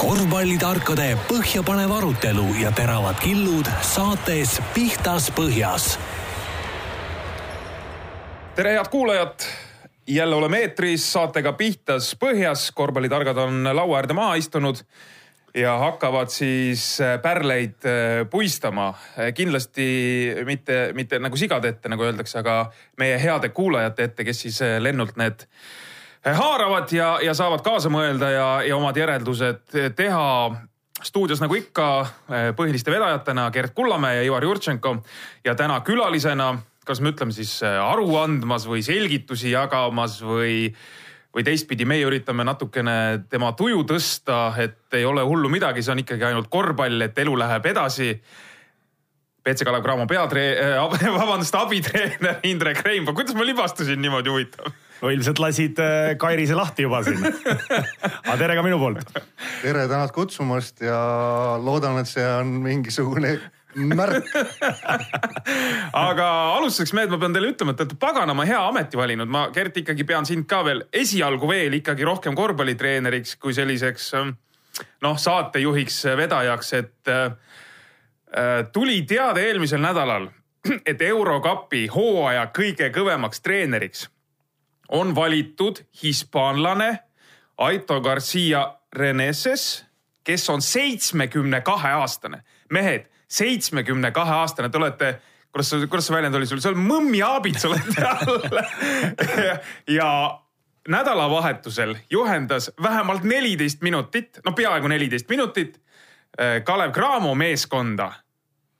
korvpallitarkade põhjapanev arutelu ja teravad killud saates Pihtas Põhjas. tere, head kuulajad. jälle oleme eetris saatega Pihtas Põhjas. korvpallitargad on laua äärde maha istunud ja hakkavad siis pärleid puistama. kindlasti mitte, mitte nagu sigade ette, nagu öeldakse, aga meie heade kuulajate ette, kes siis lennult need haaravad ja, ja saavad kaasa mõelda ja, ja omad järeldused teha. stuudios nagu ikka põhiliste vedajatena Gerd Kullamäe ja Ivar Jurtšenko ja täna külalisena, kas me ütleme siis aru andmas või selgitusi jagamas või, või teistpidi, meie üritame natukene tema tuju tõsta, et ei ole hullu midagi, see on ikkagi ainult korvpall, et elu läheb edasi BC Kalev Cramo peatree- äh,, vabandust, abitreener Indrek Reinpuu, kuidas ma libastusin niimoodi huvitav? No ilmselt lasid Kairise lahti juba siin. aga tere ka minu poolt. tere, tänud kutsumast ja loodan, et see on mingisugune märk aga alustuseks mehed, ma pean teile ütlema, et te olete paganama hea ameti valinud. ma, Gert, ikkagi pean sind ka veel esialgu veel ikkagi rohkem korvpallitreeneriks kui selliseks noh, saatejuhiks, vedajaks, et äh, tuli teade eelmisel nädalal, et Eurokapi hooaja kõige kõvemaks treeneriks on valitud hispaanlane Aito Garcia Reneses, kes on seitsmekümne kahe aastane. mehed, seitsmekümne kahe aastane, te olete, kuidas see, kuidas see väljend oli sul, see on mõmmiaabid, sa oled all ja nädalavahetusel juhendas vähemalt neliteist minutit, no peaaegu neliteist minutit Kalev Cramo meeskonda.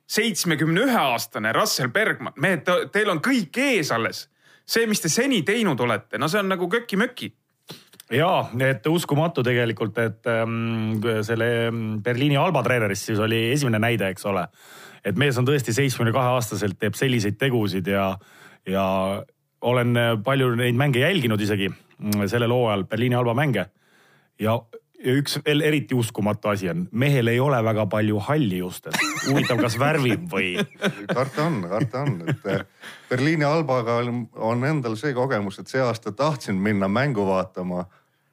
seitsmekümne ühe aastane Russell Bergman, mehed, teil on kõik ees alles see, mis te seni teinud olete, no see on nagu köki-möki ja, et uskumatu tegelikult, et ähm, selle Berliini Alba treenerist siis oli esimene näide, eks ole. et mees on tõesti seitsmekümne kahe aastaselt, teeb selliseid tegusid ja, ja olen palju neid mänge jälginud isegi sellel hooajal, Berliini Alba mänge. ja ja üks veel eriti uskumatu asi on, mehel ei ole väga palju halli justes. huvitav, kas värvib või? karta on, karta on, et eh, Berliini Albaga on endal see kogemus, et see aasta tahtsin minna mängu vaatama,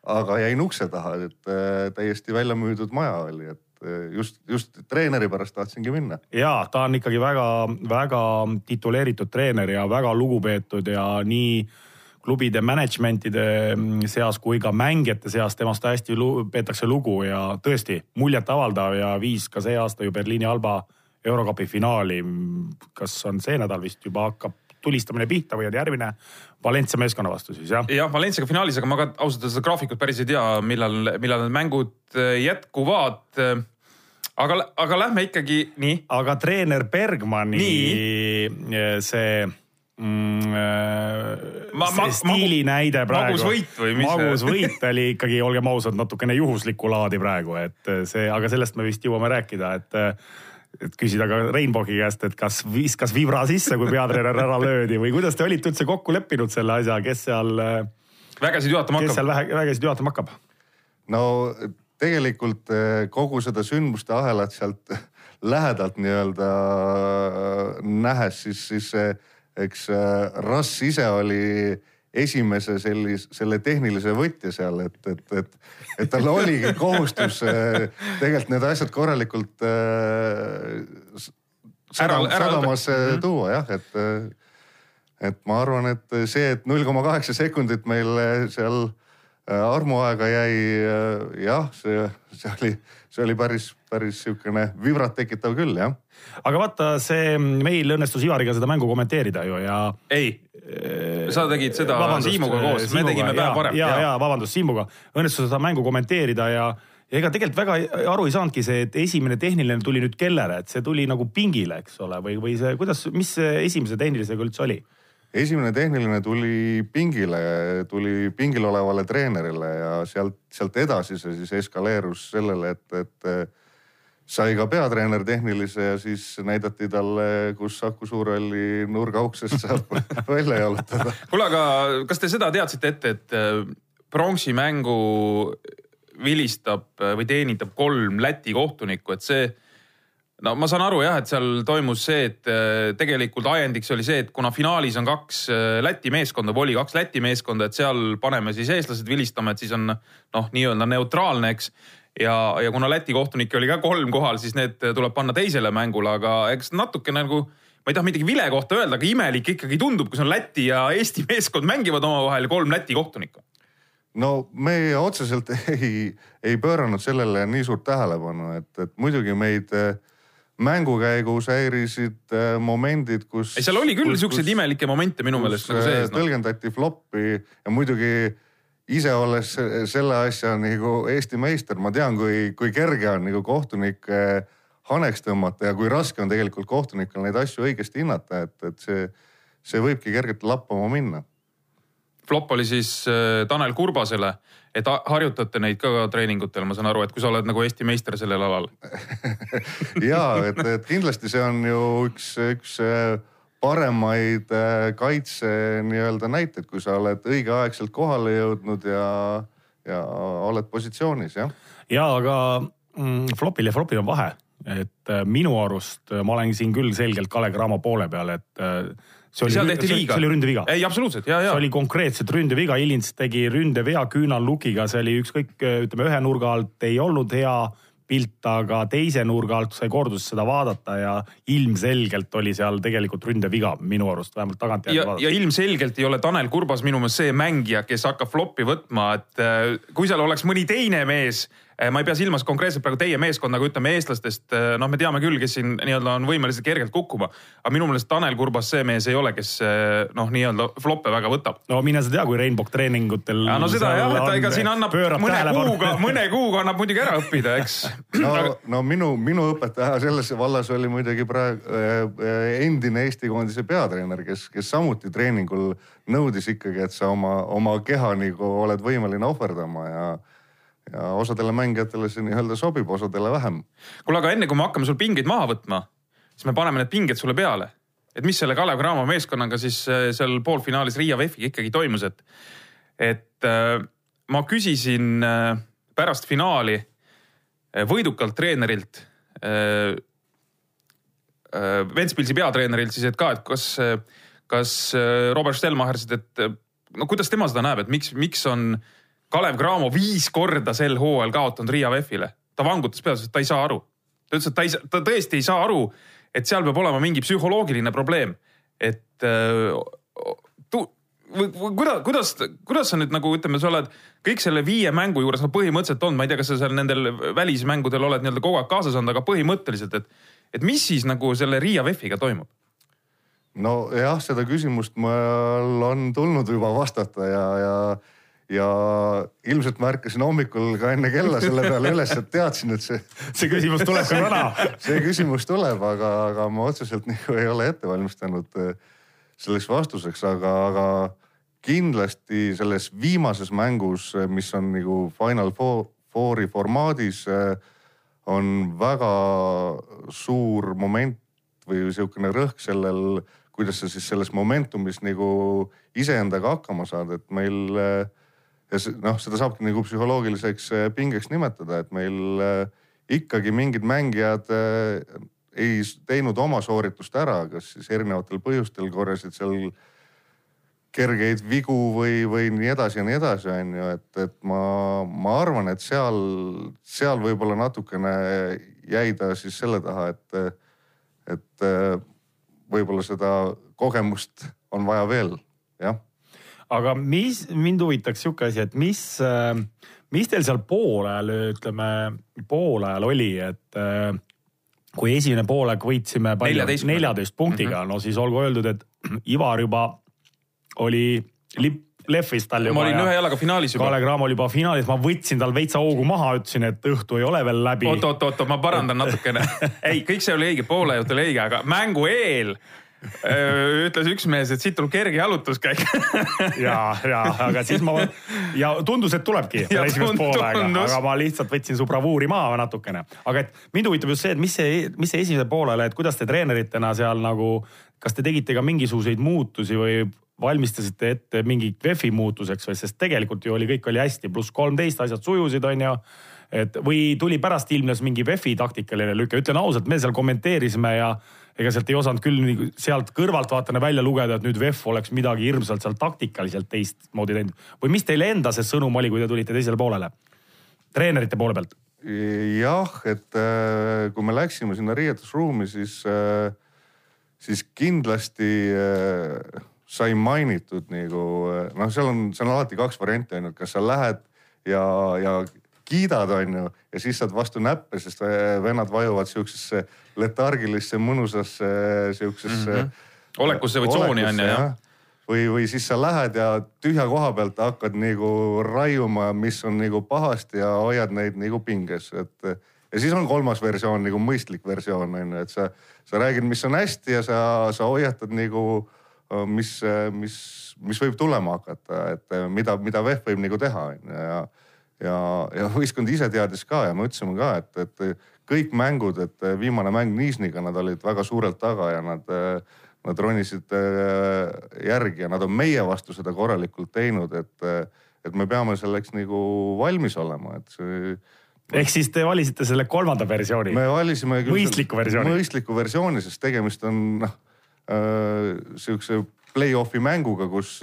aga jäin ukse taha, et eh, täiesti välja müüdud maja oli, et eh, just, just treeneri pärast tahtsingi minna. ja ta on ikkagi väga-väga tituleeritud treener ja väga lugupeetud ja nii klubide management'ide seas kui ka mängijate seas temast hästi peetakse lugu ja tõesti muljetavaldav ja viis ka see aasta ju Berliini Alba Eurokapi finaali. kas on see nädal vist juba hakkab tulistamine pihta või on järgmine Valencia meeskonna vastu siis jah? jah, Valenciaga finaalis, aga ma ka ausalt öeldes seda graafikut päris ei tea, millal, millal need mängud äh, jätkuvad aga, aga lähme ikkagi nii. aga treener Bergmani nii. see mm, äh, ma, ma, stiili näide praegu. magus võit või mis? magus võit oli ikkagi, olgem ausad, natukene juhuslikku laadi praegu, et see, aga sellest me vist jõuame rääkida, et et küsida ka Rainbogi käest, et kas viskas vibra sisse, kui peatreener ära löödi või kuidas te olite üldse kokku leppinud selle asja, kes seal. vägesid juhatama hakkab. kes seal vähe, vägesid juhatama hakkab? no tegelikult kogu seda sündmuste ahelat sealt lähedalt nii-öelda nähes, siis, siis see eks äh, Russ ise oli esimese sellise, selle tehnilise võtja seal, et, et, et, et tal oligi kohustus äh, tegelikult need asjad korralikult äh, sadam, sadamasse -hmm. tuua jah, et, et ma arvan, et see, et null koma kaheksa sekundit meil seal armuaega jäi, jah, see, see oli, see oli päris, päris sihukene vibrat tekitav küll jah aga vaata, see meil õnnestus Ivariga seda mängu kommenteerida ju ja. ei, sa tegid seda vabandust, Siimuga koos, me tegime päev varem. ja, ja, ja vabandust, Siimuga õnnestus seda mängu kommenteerida ja ja ega tegelikult väga aru ei saanudki see, et esimene tehniline tuli nüüd kellele, et see tuli nagu pingile, eks ole, või, või see, kuidas, mis see esimese tehnilisega üldse oli? esimene tehniline tuli pingile, tuli pingil olevale treenerile ja sealt, sealt edasi see siis eskaleerus sellele, et, et sai ka peatreener tehnilise ja siis näidati talle, kus Saku Suurhalli nurgauksest saab välja jalutada. kuule, aga kas te seda teadsite ette, et äh, pronksi mängu vilistab äh, või teenitab kolm Läti kohtunikku, et see no ma saan aru jah, et seal toimus see, et äh, tegelikult ajendiks oli see, et kuna finaalis on kaks Läti meeskonda või oli kaks Läti meeskonda, et seal paneme siis eestlased vilistama, et siis on noh, nii-öelda neutraalne, eks ja, ja kuna Läti kohtunikke oli ka kolm kohal, siis need tuleb panna teisele mängule, aga eks natuke nagu ma ei taha midagi vile kohta öelda, aga imelik ikkagi tundub, kui see on Läti ja Eesti meeskond mängivad omavahel kolm Läti kohtunikku. no me otseselt ei, ei pööranud sellele nii suurt tähelepanu, et, et muidugi meid äh, mängu käigus häirisid äh, momendid, kus. ei, seal oli küll siukseid imelikke momente minu meelest nagu sees no.. tõlgendati flop'i ja muidugi ise olles selle asja nagu Eesti meister, ma tean, kui, kui kerge on nagu kohtunikke haneks tõmmata ja kui raske on tegelikult kohtunikel neid asju õigesti hinnata, et, et see, see võibki kergelt lappama minna. Flop oli siis äh, Tanel Kurbasele, et harjutate neid ka treeningutel, ma saan aru, et kui sa oled nagu Eesti meister sellel alal ja et, et kindlasti see on ju üks, üks äh, paremaid äh, kaitse nii-öelda näiteid, kui sa oled õigeaegselt kohale jõudnud ja, ja oled positsioonis, jah. ja aga mm, flopil ja flopil on vahe, et äh, minu arust äh, ma olen siin küll selgelt Kalev Cramo poole peal, et see oli, seal tehti liiga. see oli ründeviga. ei, absoluutselt, ja, ja. see oli konkreetselt ründeviga, Ilins tegi ründevea küünallukiga, see oli ükskõik, ütleme ühe nurga alt ei olnud hea pilt, aga teise nurga alt sai korduses seda vaadata ja ilmselgelt oli seal tegelikult ründeviga minu arust, vähemalt tagantjärgi vaadates. ja ilmselgelt ei ole Tanel Kurbas minu meelest see mängija, kes hakkab flop'i võtma, et äh, kui seal oleks mõni teine mees ma ei pea silmas konkreetselt praegu teie meeskonda, aga ütleme eestlastest, eh, noh, me teame küll, kes siin nii-öelda on võimelised kergelt kukkuma. aga minu meelest Tanel Kurbas see mees ei ole, kes eh, noh, nii-öelda flop'e väga võtab. no mine sa tea, kui Rainbow treeningutel. no seda jah, et ta ega siin annab mõne kuuga, mõne kuuga annab muidugi ära õppida, eks. no, no minu, minu õpetaja selles vallas oli muidugi praegu endine Eesti koondise peatreener, kes, kes samuti treeningul nõudis ikkagi, et sa oma, oma keha nagu oled võimeline ohverdama ja ja osadele mängijatele see nii-öelda sobib, osadele vähem. kuule, aga enne kui me hakkame sul pingeid maha võtma, siis me paneme need pinged sulle peale. et mis selle Kalev Cramo meeskonnaga siis äh, seal poolfinaalis Riia VEF-iga ikkagi toimus, et, et äh, ma küsisin äh, pärast finaali võidukalt treenerilt Ventspilsi peatreenerilt siis, et ka, et kas, kas Robert Stelmacher, et no kuidas tema seda näeb, et miks, miks on äh, Kalev Cramo viis korda sel hooajal kaotanud Riia VEF-ile. ta vangutas peas, et ta ei saa aru. ta ütles, et ta ei, ta tõesti ei saa aru, et seal peab olema mingi psühholoogiline probleem. et äh, tu, kuidas, kuidas, kuidas sa nüüd nagu ütleme, sa oled kõik selle viie mängu juures no põhimõtteliselt olnud, ma ei tea, kas sa seal nendel välismängudel oled nii-öelda kogu aeg kaasas olnud, aga põhimõtteliselt, et, et mis siis nagu selle Riia VEF-iga toimub? nojah, seda küsimust mul on tulnud juba vastata ja, ja ja ilmselt ma ärkasin hommikul ka enne kella selle peale üles, et teadsin, et see. see küsimus tuleb ka täna see küsimus tuleb, aga, aga ma otseselt nagu ei ole ette valmistanud eh, selleks vastuseks, aga, aga kindlasti selles viimases mängus, eh, mis on nagu Final Fouri formaadis, eh, on väga suur moment või sihukene rõhk sellel, kuidas sa siis selles momentumis nagu iseendaga hakkama saad, et meil äh, ja noh, seda saabki nagu psühholoogiliseks äh, pingeks nimetada, et meil äh, ikkagi mingid mängijad äh, ei teinud oma sooritust ära, kas siis erinevatel põhjustel korjasid seal kergeid vigu või, või nii edasi ja nii edasi, on ju, et, et ma, ma arvan, et seal, seal võib-olla natukene jäi ta siis selle taha, et, et võib-olla seda kogemust on vaja veel, jah aga mis mind huvitaks sihuke asi, et mis, äh, mis teil seal poolajal, ütleme poolajal oli, et äh, kui esimene poolaeg võitsime neljateist punktiga mm, -hmm. no siis olgu öeldud, et Ivar juba oli lipp lehvis tal juba. ma olin ühe jalaga finaalis juba. Kalle Cramo oli juba finaalis, ma võtsin tal veitsa hoogu maha, ütlesin, et õhtu ei ole veel läbi. oot, oot, oot, ma parandan natukene ei, kõik see oli õige, poole jutt oli õige, aga mängu eel ütles üks mees, et siit tuleb kerge jalutuskäik. Ja, ja aga siis ma ja tundus, et tulebki ja esimest poolega, aga ma lihtsalt võtsin su bravuuri maha natukene. aga et mind huvitab just see, et mis see, mis see esimese poolele, et kuidas te treeneritena seal nagu, kas te tegite ka mingisuguseid muutusi või valmistasite ette mingi VEF-i muutuseks või, sest tegelikult ju oli, kõik oli hästi, pluss kolmteist, asjad sujusid, onju et või tuli pärast ilmnes mingi VEF-i taktikaline lüke, ütlen ausalt, me seal kommenteerisime ja ega sealt ei osanud küll sealt kõrvaltvaatajana välja lugeda, et nüüd VEF oleks midagi hirmsalt seal taktikaliselt teistmoodi teinud. või mis teile enda see sõnum oli, kui te tulite teisele poolele? treenerite poole pealt jah, et äh, kui me läksime sinna riietusruumi, siis, äh, siis kindlasti äh, sai mainitud nagu noh, seal on, seal on alati kaks varianti on ju, et kas sa lähed ja, ja kiidad, on ju, ja siis saad vastu näppe, sest vennad vajuvad siuksesse letargilisse mõnusasse siuksesse mm. -hmm. olekusse või tsooni on ju jah või, või siis sa lähed ja tühja koha pealt hakkad nagu raiuma, mis on nagu pahasti ja hoiad neid nagu pinges, et. ja siis on kolmas versioon nagu mõistlik versioon on ju, et sa, sa räägid, mis on hästi ja sa, sa hoiatad nagu mis, mis, mis võib tulema hakata, et mida, mida VEF võib nagu teha on ju ja ja, ja võistkond ise teadis ka ja me ütlesime ka, et, et kõik mängud, et viimane mäng Niisniga, nad olid väga suurelt taga ja nad nad ronisid äh, järgi ja nad on meie vastu seda korralikult teinud, et, et me peame selleks nagu valmis olema, et see. ehk siis te valisite selle kolmanda versiooni? me valisime küll mõistliku versiooni. mõistliku versiooni, sest tegemist on noh äh, sihukese play-off'i mänguga, kus,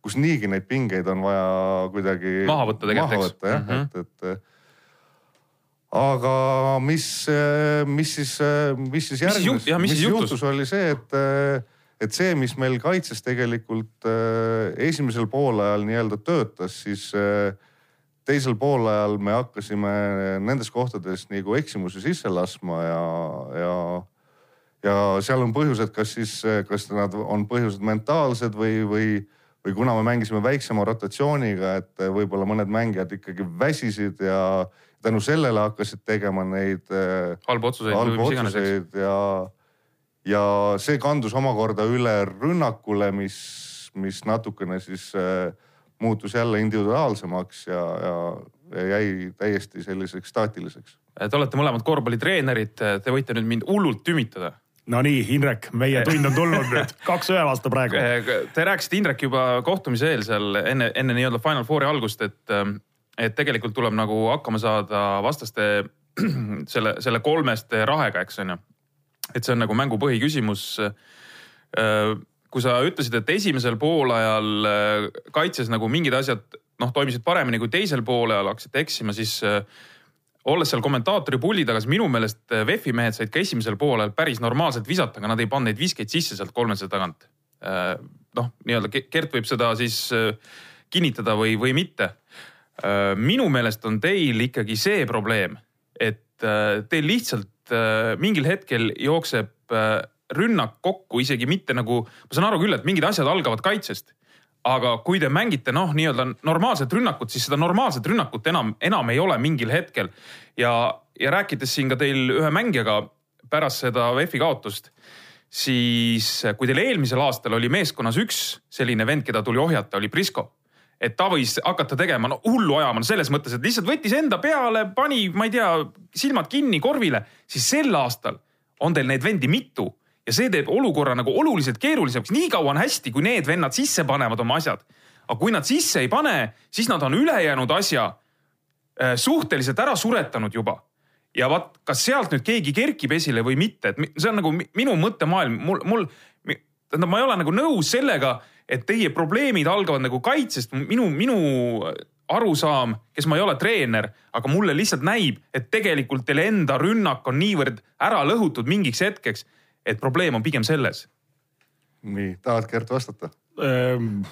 kus niigi neid pingeid on vaja kuidagi maha võtta tegelikult, eks. jah mm, -hmm. et, et aga mis, mis siis, mis siis järgnes, mis, mis, juhtus? juhtus, oli see, et, et see, mis meil kaitses tegelikult äh, esimesel poolajal nii-öelda töötas, siis äh, teisel poolajal me hakkasime nendes kohtades nagu eksimusi sisse laskma ja, ja, ja seal on põhjused, kas siis, kas nad on põhjused mentaalsed või, või, või kuna me mängisime väiksema rotatsiooniga, et võib-olla mõned mängijad ikkagi väsisid ja tänu sellele hakkasid tegema neid äh, halbu otsuseid, halbu otsuseid ja, ja see kandus omakorda üle rünnakule, mis, mis natukene siis äh, muutus jälle individuaalsemaks ja, ja, ja jäi täiesti selliseks staatiliseks. Te olete mõlemad korvpallitreenerid, te võite nüüd mind hullult tümitada Nonii, Indrek, meie tund on tulnud nüüd, kaks ühe vastu praegu. Te rääkisite Indrek juba kohtumise eel seal enne, enne nii-öelda Final Fouri algust, et et tegelikult tuleb nagu hakkama saada vastaste selle, selle kolmeste rahega, eks on ju. et see on nagu mängu põhiküsimus. Äh, kui sa ütlesid, et esimesel poolajal äh, kaitses nagu mingid asjad noh, toimisid paremini kui teisel poolajal, hakkasite eksima, siis äh, olles seal kommentaatori puldi taga, siis minu meelest VEF-i mehed said ka esimesel poolel päris normaalselt visata, aga nad ei pannud neid viskeid sisse sealt kolmese tagant. noh, nii-öelda Gert võib seda siis kinnitada või, või mitte minu meelest on teil ikkagi see probleem, et teil lihtsalt mingil hetkel jookseb rünnak kokku isegi mitte nagu, ma saan aru küll, et mingid asjad algavad kaitsest. Aga kui te mängite noh, nii-öelda normaalset rünnakut, siis seda normaalset rünnakut enam, enam ei ole mingil hetkel. ja, ja rääkides siin ka teil ühe mängijaga pärast seda VEF-i kaotust, siis kui teil eelmisel aastal oli meeskonnas üks selline vend, keda tuli ohjata, oli Prisko et ta võis hakata tegema no hullu ajama no selles mõttes, et lihtsalt võttis enda peale, pani, ma ei tea, silmad kinni korvile, siis sel aastal on teil neid vendi mitu ja see teeb olukorra nagu oluliselt keerulisemaks. nii kaua on hästi, kui need vennad sisse panevad oma asjad. aga kui nad sisse ei pane, siis nad on ülejäänud asja äh, suhteliselt ära suretanud juba. ja vaat, kas sealt nüüd keegi kerkib esile või mitte, et see on nagu minu mõttemaailm, mul, mul, tähendab, ma ei ole nagu nõus sellega et teie probleemid algavad nagu kaitsest. minu, minu arusaam, kes ma ei ole treener, aga mulle lihtsalt näib, et tegelikult teil enda rünnak on niivõrd ära lõhutud mingiks hetkeks, et probleem on pigem selles. nii, tahad Gert vastata? Ehm,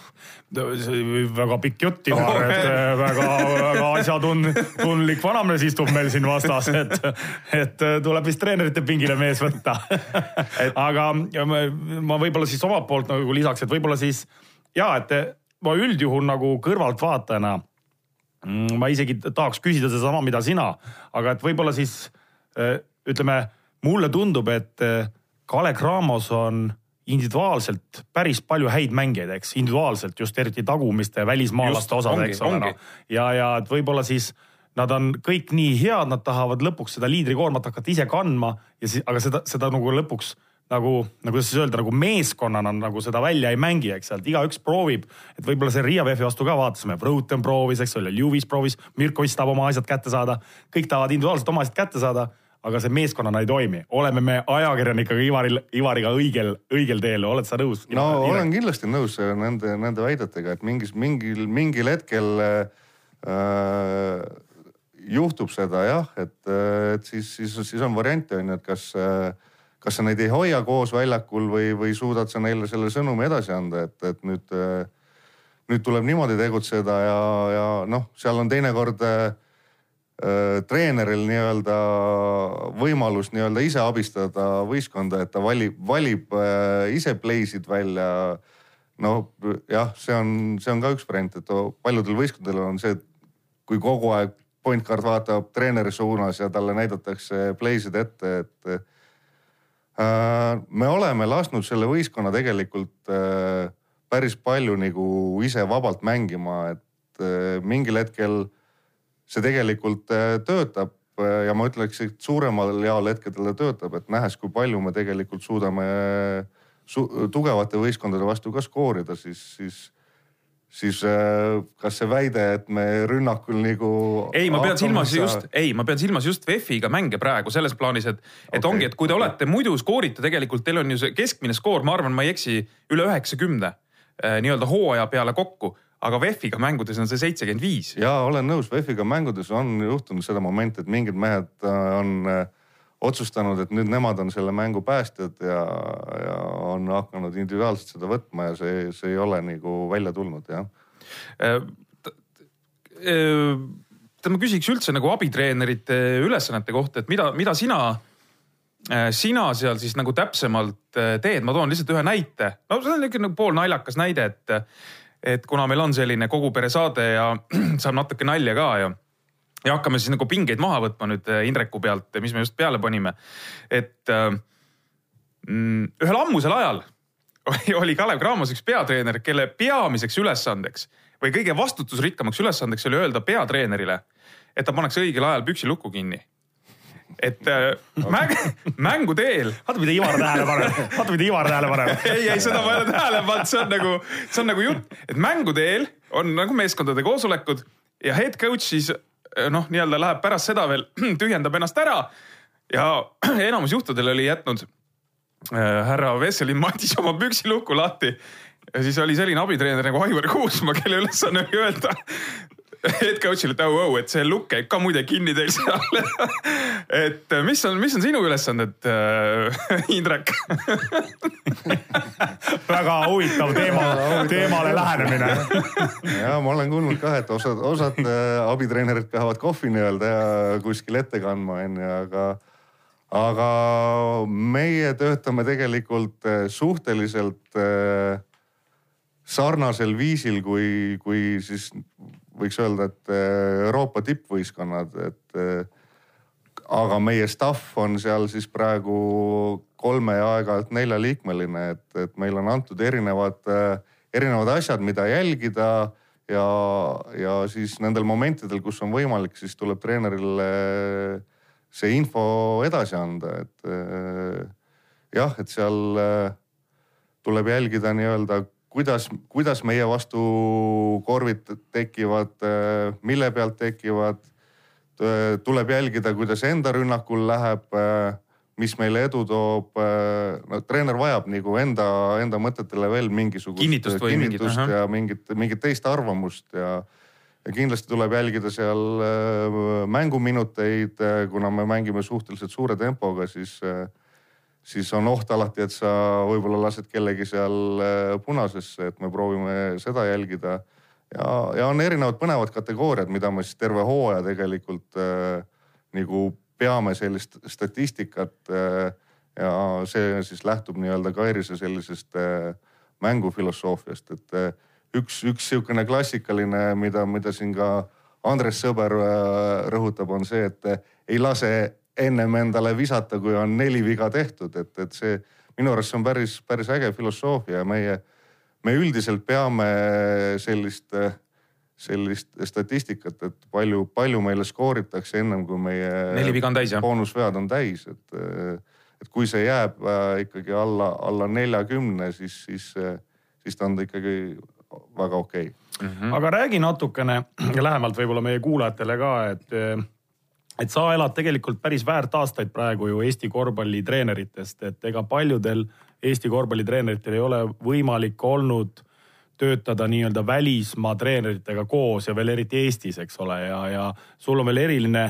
väga pikk jutt, Ivar, et äh, väga, väga asjatundlik vanamees istub meil siin vastas, et, et äh, tuleb vist treenerite pingile mees võtta. aga ma, ma võib-olla siis omalt poolt nagu lisaks, et võib-olla siis ja et ma üldjuhul nagu kõrvaltvaatajana mm, ma isegi tahaks küsida sedasama, mida sina, aga et võib-olla siis ütleme, mulle tundub, et Kalev Cramos on individuaalselt päris palju häid mängijaid, eks, individuaalselt just eriti tagumiste välismaalaste osad, eks ole. Noh. ja, ja et võib-olla siis nad on kõik nii head, nad tahavad lõpuks seda liidrikoormat hakata ise kandma ja siis, aga seda, seda nagu lõpuks nagu, nagu kuidas siis öelda, nagu meeskonnana nagu seda välja ei mängi, eks, et igaüks proovib. et võib-olla see Riia VEF-i vastu ka vaatasime, Vrouten proovis, eks ole, Ljuvis proovis, Mirkovitš tahab oma asjad kätte saada. kõik tahavad individuaalselt oma asjad kätte saada aga see meeskonnana ei toimi. oleme me ajakirjanikega Ivaril, Ivariga õigel, õigel teel, oled sa nõus? no Ivar? olen kindlasti nõus nende, nende väidetega, et mingis, mingil, mingil hetkel äh, juhtub seda jah, et, et siis, siis, siis on variante on ju, et kas, kas sa neid ei hoia koos väljakul või, või suudad sa neile selle sõnumi edasi anda, et, et nüüd, nüüd tuleb niimoodi tegutseda ja, ja noh, seal on teinekord äh, treeneril nii-öelda võimalus nii-öelda ise abistada võistkonda, et ta valib, valib äh, ise play'sid välja. Noh, jah, see on, see on ka üks variant, et paljudel võistkondadel on see, et kui kogu aeg point guard vaatab treeneri suunas ja talle näidatakse play'sid ette, et äh, me oleme lasknud selle võistkonna tegelikult äh, päris palju nagu ise vabalt mängima, et äh, mingil hetkel see tegelikult äh, töötab äh, ja ma ütleks, et suuremal jaol hetkedel ta töötab, et nähes, kui palju me tegelikult suudame su tugevate võistkondade vastu ka skoorida, siis, siis siis äh, kas see väide, et me rünnakul nagu. ei, ma pean silmas saa... just, ei, ma pean silmas just VEF-iga mänge praegu selles plaanis, et, et okay. ongi, et kui te olete muidu skoorite tegelikult, teil on ju see keskmine skoor, ma arvan, ma ei eksi, üle üheksakümne nii-öelda hooaja peale kokku aga VEF-iga mängudes on see seitsekümmend viis. ja olen nõus, VEF-iga mängudes on juhtunud seda momenti, et mingid mehed on äh, otsustanud, et nüüd nemad on selle mängu päästjad ja, ja on hakanud individuaalselt seda võtma ja see, see ei ole nagu välja tulnud jah. Äh, äh, ma küsiks üldse nagu abitreenerite ülesannete kohta, et mida, mida sina, äh, sina seal siis nagu täpsemalt teed, ma toon lihtsalt ühe näite. no see on niisugune nagu poolnaljakas näide, et, et kuna meil on selline kogu pere saade ja saab natuke nalja ka ja ja hakkame siis nagu pingeid maha võtma nüüd äh, Indreku pealt, mis me just peale panime. et äh, mm, ühel ammusel ajal oli Kalev Cramos üks peatreener, kelle peamiseks ülesandeks või kõige vastutusrikkamaks ülesandeks oli öelda peatreenerile, et ta paneks õigel ajal püksilukku kinni et äh, mäng, mängu teel. vaata, mida Ivar tähele paneb, vaata, mida Ivar tähele paneb. ei, ei seda ma ei ole tähele pannud, see on nagu, see on nagu jutt, et mängu teel on nagu meeskondade koosolekud ja head coach siis Eh, noh, nii-öelda läheb pärast seda veel, tühjendab ennast ära ja enamus juhtudel oli jätnud äh, härra Vesselin Madis oma püksiluku lahti. ja siis oli selline abitreener nagu Aivar Kuusma, kelle ülesanne oli öelda head coach'ile, et au, au, et see lukk käib ka muide kinni teil seal. Et äh, mis on, mis on sinu ülesanded äh,, Indrek? Väga huvitav teema, teemale lähenemine. Ja ma olen kuulnud ka, et osad, osad äh, abitreenerid peavad kohvi nii-öelda kuskil ette kandma, onju, aga aga meie töötame tegelikult äh, suhteliselt äh, sarnasel viisil, kui, kui siis võiks öelda, et eh, Euroopa tippvõistkonnad, et eh, aga meie staff on seal siis praegu kolme ja aeg-ajalt neljaliikmeline, et, et meil on antud erinevad, eh, erinevad asjad, mida jälgida ja, ja siis nendel momentidel, kus on võimalik, siis tuleb treenerile see info edasi anda, et jah, et seal tuleb jälgida nii-öelda kuidas, kuidas meie vastu korvid tekivad, mille pealt tekivad. tuleb jälgida, kuidas enda rünnakul läheb, mis meile edu toob. no treener vajab nagu enda, enda mõtetele veel mingisugust kinnitust, kinnitust mingit, ja mingit, mingit teist arvamust ja ja kindlasti tuleb jälgida seal mänguminuteid, kuna me mängime suhteliselt suure tempoga, siis äh, siis on oht alati, et sa võib-olla lased kellegi seal äh, punasesse, et me proovime seda jälgida. ja, ja on erinevad põnevad kategooriad, mida me siis terve hooaja tegelikult äh, nagu peame sellist statistikat äh,. ja see siis lähtub nii-öelda Kairise sellisest äh, mängufilosoofiast, et äh, üks, üks sihukene klassikaline, mida, mida siin ka Andres Sõber äh, rõhutab, on see, et äh, ei lase ennem endale visata, kui on neli viga tehtud, et, et see minu arust see on päris, päris äge filosoofia ja meie, me üldiselt peame sellist, sellist statistikat, et palju, palju meile skooritakse ennem kui meie. neli viga on täis jah? boonusvead on täis, et, et kui see jääb äh, ikkagi alla, alla neljakümne, siis, siis, siis ta on ikkagi väga okei okay. mm. -hmm. aga räägi natukene lähemalt võib-olla meie kuulajatele ka, et et sa elad tegelikult päris väärt aastaid praegu ju Eesti korvpallitreeneritest, et ega paljudel Eesti korvpallitreeneritel ei ole võimalik olnud töötada nii-öelda välismaa treeneritega koos ja veel eriti Eestis, eks ole, ja, ja sul on veel eriline,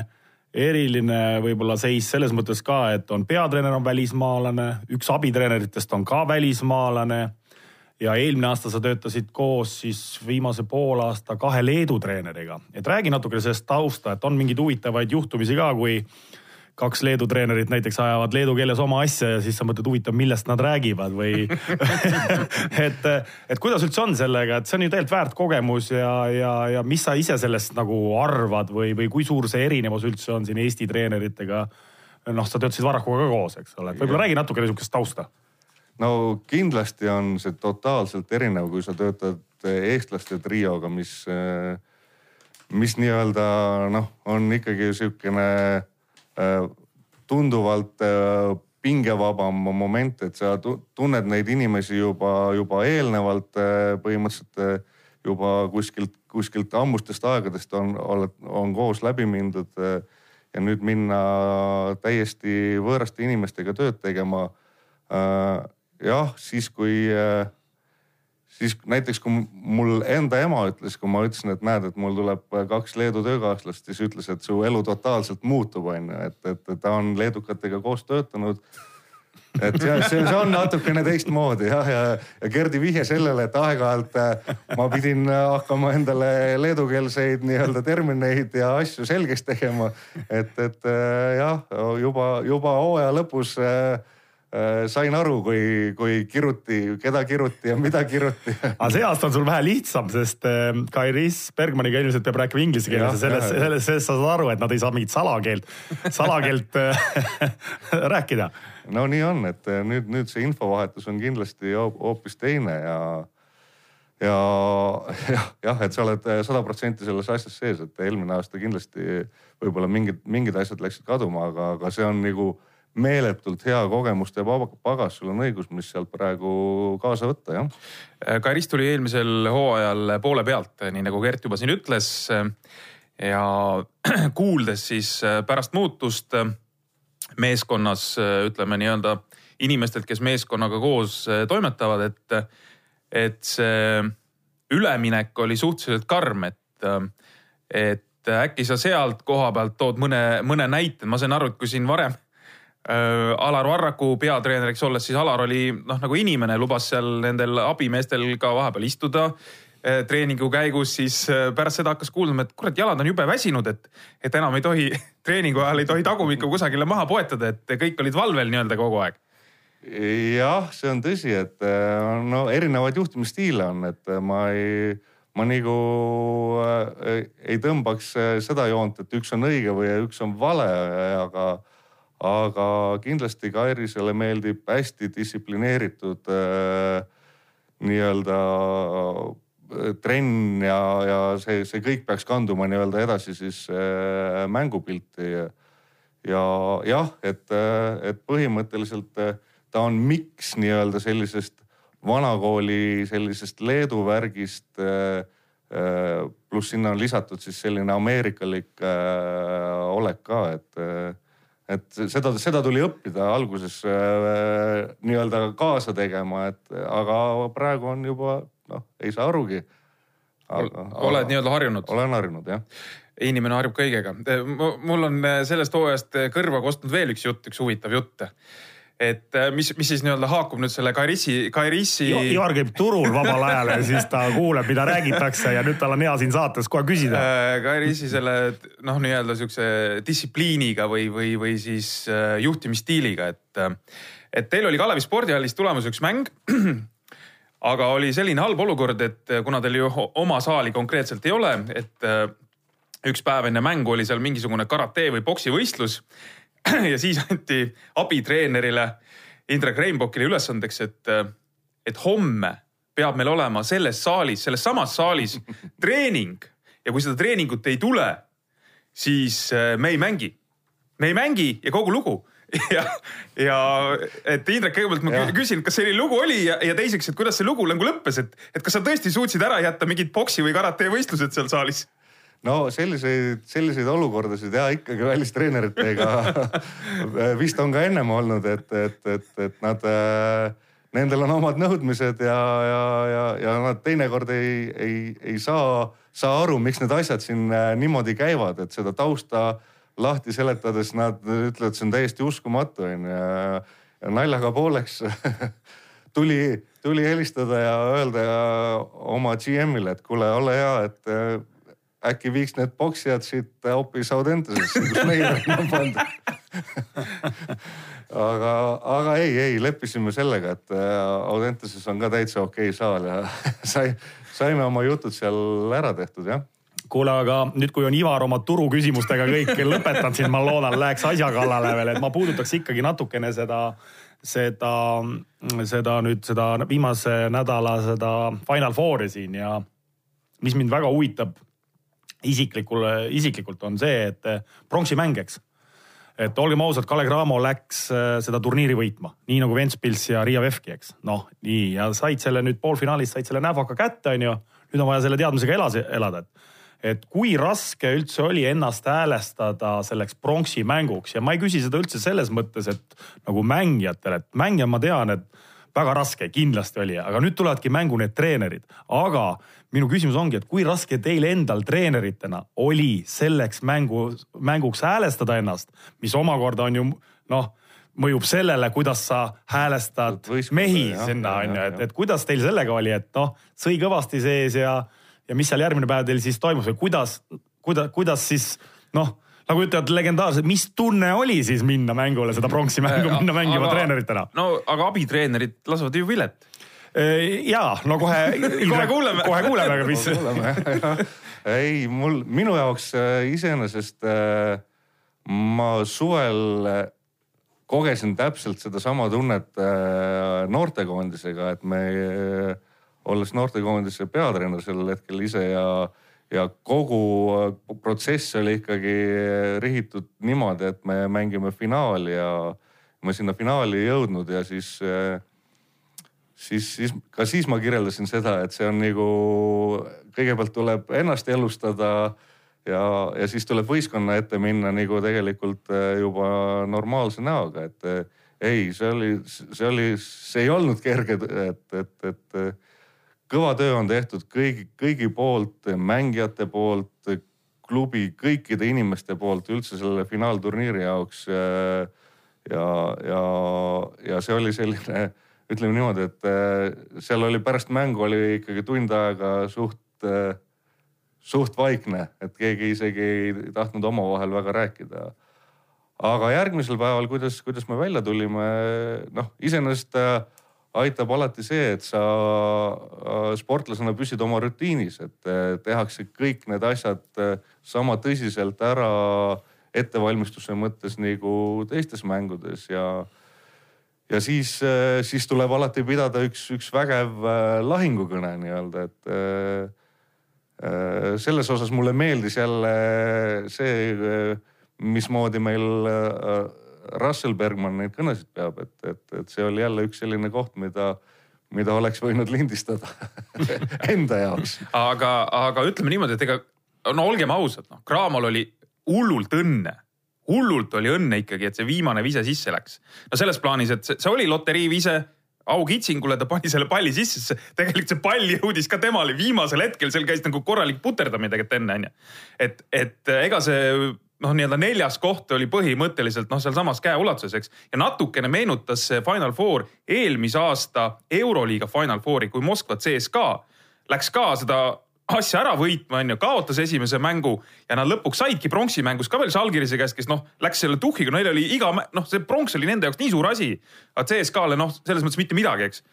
eriline võib-olla seis selles mõttes ka, et on peatreener on välismaalane, üks abitreeneritest on ka välismaalane ja eelmine aasta sa töötasid koos siis viimase poolaasta kahe Leedu treeneriga. et räägi natuke sellest tausta, et on mingeid huvitavaid juhtumisi ka, kui kaks Leedu treenerit näiteks ajavad leedu keeles oma asja ja siis sa mõtled, huvitav, millest nad räägivad või et, et kuidas üldse on sellega, et see on ju tegelikult väärt kogemus ja, ja, ja mis sa ise sellest nagu arvad või, või kui suur see erinevus üldse on siin Eesti treeneritega? noh, sa töötasid Varrakuga ka koos, eks ole, võib-olla räägi natuke niisugust tausta. No kindlasti on see totaalselt erinev, kui sa töötad eestlaste trioga, mis, mis nii-öelda noh, on ikkagi sihukene Äh, tunduvalt pingevabam moment, et sa tunned neid inimesi juba, juba eelnevalt põhimõtteliselt juba kuskilt, kuskilt ammustest aegadest on, on koos läbi mindud. ja nüüd minna täiesti võõraste inimestega tööd tegema. Jah, siis kui siis näiteks kui mul enda ema ütles, kui ma ütlesin, et näed, et mul tuleb kaks Leedu töökaaslast, siis ütles, et su elu totaalselt muutub, on ju, et, et ta on leedukatega koos töötanud et see, see, see on natukene teistmoodi jah, ja, ja Gerdi vihje sellele, et aeg-ajalt äh, ma pidin hakkama endale leedukeelseid nii-öelda termineid ja asju selgeks tegema. et, et äh, jah, juba, juba hooaja lõpus äh, Äh, sain aru, kui, kui kiruti, keda kiruti ja mida kiruti aga see aasta on sul vähe lihtsam, sest äh, Kairis Bergmaniga ilmselt peab rääkima inglise keeles ja selles, selles, selles sa saad aru, et nad ei saa mingit salakeelt, salakeelt äh, rääkida. no nii on, et nüüd, nüüd see infovahetus on kindlasti hoopis teine ja ja jah, jah, et sa oled sada protsenti selles asjas sees, et eelmine aasta kindlasti võib-olla mingid, mingid asjad läksid kaduma, aga, aga see on nagu meeletult hea kogemuste pagas, sul on õigus, mis sealt praegu kaasa võtta, jah. Karis tuli eelmisel hooajal poole pealt, nii nagu Gert juba siin ütles. ja kuuldes siis pärast muutust meeskonnas, ütleme nii-öelda inimestelt, kes meeskonnaga koos toimetavad, et, et see üleminek oli suhteliselt karm, et, et äkki sa sealt koha pealt tood mõne, mõne näite, ma sain aru, et kui siin varem Alar Varraku peatreeneriks olles, siis Alar oli noh, nagu inimene, lubas seal nendel abimeestel ka vahepeal istuda äh, treeningu käigus, siis äh, pärast seda hakkas kuulma, et kurat, jalad on jube väsinud, et, et enam ei tohi, treeningu ajal ei tohi tagumikku kusagile maha poetada, et kõik olid valvel nii-öelda kogu aeg. jah, see on tõsi, et no erinevaid juhtimisstiile on, et ma ei, ma nagu äh, ei tõmbaks seda joont, et üks on õige või üks on vale, aga aga kindlasti Kairisele meeldib hästi distsiplineeritud äh, nii-öelda äh, trenn ja, ja see, see kõik peaks kanduma nii-öelda edasi siis äh, mängupilti. ja, ja jah, et, äh, et põhimõtteliselt äh, ta on miks nii-öelda sellisest vanakooli sellisest Leedu värgist äh, pluss sinna on lisatud siis selline ameerikalik äh, olek ka, et et seda, seda tuli õppida alguses äh, nii-öelda kaasa tegema, et aga praegu on juba noh, ei saa arugi. oled nii-öelda harjunud? olen harjunud jah inimene harjub kõigega. mul on sellest hooajast kõrva kostnud veel üks jutt, üks huvitav jutt et äh, mis, mis siis nii-öelda haakub nüüd selle Kairissi, Kairissi. Ivar käib turul vabal ajal ja siis ta kuuleb, mida räägitakse ja nüüd tal on hea siin saates kohe küsida. Äh, Kairissi selle noh, nii-öelda siukse distsipliiniga või, või, või siis äh, juhtimisstiiliga, et, et teil oli Kalevi spordihallis tulemas üks mäng aga oli selline halb olukord, et kuna teil ju oma saali konkreetselt ei ole, et üks päev enne mängu oli seal mingisugune karate või poksivõistlus ja siis anti abitreenerile Indrek Reinbokile ülesandeks, et, et homme peab meil olema selles saalis, selles samas saalis treening ja kui seda treeningut ei tule, siis äh, me ei mängi. me ei mängi ja kogu lugu ja, ja et Indrek, kõigepealt ma küsin, kas selline lugu oli ja, ja teiseks, et kuidas see lugu nagu lõppes, et, et kas sa tõesti suutsid ära jätta mingid poksi või karate võistlused seal saalis? No selliseid, selliseid olukordasid ja ikkagi välistreeneritega vist on ka ennem olnud, et, et, et, et nad, nendel on omad nõudmised ja, ja, ja, ja nad teinekord ei, ei, ei saa, saa aru, miks need asjad siin äh, niimoodi käivad, et seda tausta lahti seletades nad ütlevad, see on täiesti uskumatu onju ja, ja naljaga pooleks tuli, tuli helistada ja öelda oma GM-ile, et kuule, ole hea, et äh, äkki viiks need poksijad siit hoopis Audentesesse, kus meie on pandud aga, aga ei, ei leppisime sellega, et äh, Audenteses on ka täitsa okei okay saal ja sai, saime oma jutud seal ära tehtud jah. Kuule, aga nüüd, kui on Ivar oma turuküsimustega kõik lõpetanud, siis ma loodan, läheks asja kallale veel, et ma puudutaks ikkagi natukene seda, seda, seda nüüd seda viimase nädala seda Final Fouri siin ja mis mind väga huvitab isiklikul, isiklikult on see, et pronksi mäng, eks et olgem ausad, Kalle Cramo läks äh, seda turniiri võitma, nii nagu Ventspils ja Riia Vefki, eks. noh, nii ja said selle nüüd poolfinaalis, said selle näfaka kätte, onju. nüüd on vaja selle teadmisega elasi, elada, et, et kui raske üldse oli ennast häälestada selleks pronksi mänguks ja ma ei küsi seda üldse selles mõttes, et nagu mängijatele, et mängija ma tean, et väga raske kindlasti oli, aga nüüd tulevadki mängu need treenerid, aga minu küsimus ongi, et kui raske teil endal treeneritena oli selleks mängu, mänguks häälestada ennast, mis omakorda on ju noh, mõjub sellele, kuidas sa häälestad Võiskuda, mehi jah, sinna on ju, et, et kuidas teil sellega oli, et noh, sõi kõvasti sees ja, ja mis seal järgmine päev teil siis toimus või kuidas, kuidas, kuidas siis noh nagu ütlevad legendaarsed, mis tunne oli siis minna mängule, seda pronksi mängu minna mängima aga, treeneritena? no aga abitreenerid lasevad ju vilet ja no kohe kohe kuuleme, kohe kuuleme, mis. ei, mul, minu jaoks äh, iseenesest äh, ma suvel äh, kogesin täpselt sedasama tunnet noortekoondisega, et me olles noortekoondise peatreener sellel hetkel ise ja, ja kogu protsess oli ikkagi rihitud niimoodi, et me mängime finaali ja me sinna finaali ei jõudnud ja siis äh, siis, siis ka siis ma kirjeldasin seda, et see on nagu kõigepealt tuleb ennast elustada ja, ja siis tuleb võistkonna ette minna nagu tegelikult juba normaalse näoga, et ei, see oli, see oli, see ei olnud kerge, et, et, et kõva töö on tehtud kõigi, kõigi poolt, mängijate poolt, klubi kõikide inimeste poolt üldse selle finaalturniiri jaoks. ja, ja, ja see oli selline ütleme niimoodi, et äh, seal oli pärast mängu oli ikkagi tund aega suht, äh, suht vaikne, et keegi isegi ei tahtnud omavahel väga rääkida. aga järgmisel päeval, kuidas, kuidas me välja tulime, noh, iseenesest äh, aitab alati see, et sa sportlasena püsid oma rutiinis, et tehakse kõik need asjad sama tõsiselt ära ettevalmistuse mõttes nagu teistes mängudes ja ja siis, äh, siis tuleb alati pidada üks, üks vägev äh, lahingukõne nii-öelda, et äh, selles osas mulle meeldis jälle see, mismoodi meil Russell Bergman neid kõnesid peab, et, et, et see oli jälle üks selline koht, mida, mida oleks võinud lindistada enda jaoks. aga, aga ütleme niimoodi, et ega no olgem ausad, noh, Craamal oli hullult õnne hullult oli õnne ikkagi, et see viimane vise sisse läks. no selles plaanis, et see, see oli loterii vise aukitsingule, ta pani selle palli sisse, sest tegelikult see pall jõudis ka temale viimasel hetkel, seal käis nagu korralik puterdamine tegelikult enne onju. et, et ega see noh, nii-öelda neljas koht oli põhimõtteliselt noh, sealsamas käeulatuses, eks. ja natukene meenutas see Final Four eelmise aasta Euroliiga Final Fouri, kui Moskva CSKA läks ka seda asja ära võitma, onju, kaotas esimese mängu ja nad lõpuks saidki pronksi mängus ka veel Žalgirise käest, kes noh, läks selle tuhhiga, neil oli iga, noh, see pronks oli nende jaoks nii suur asi. aga CSKA-le noh, selles mõttes mitte midagi, eks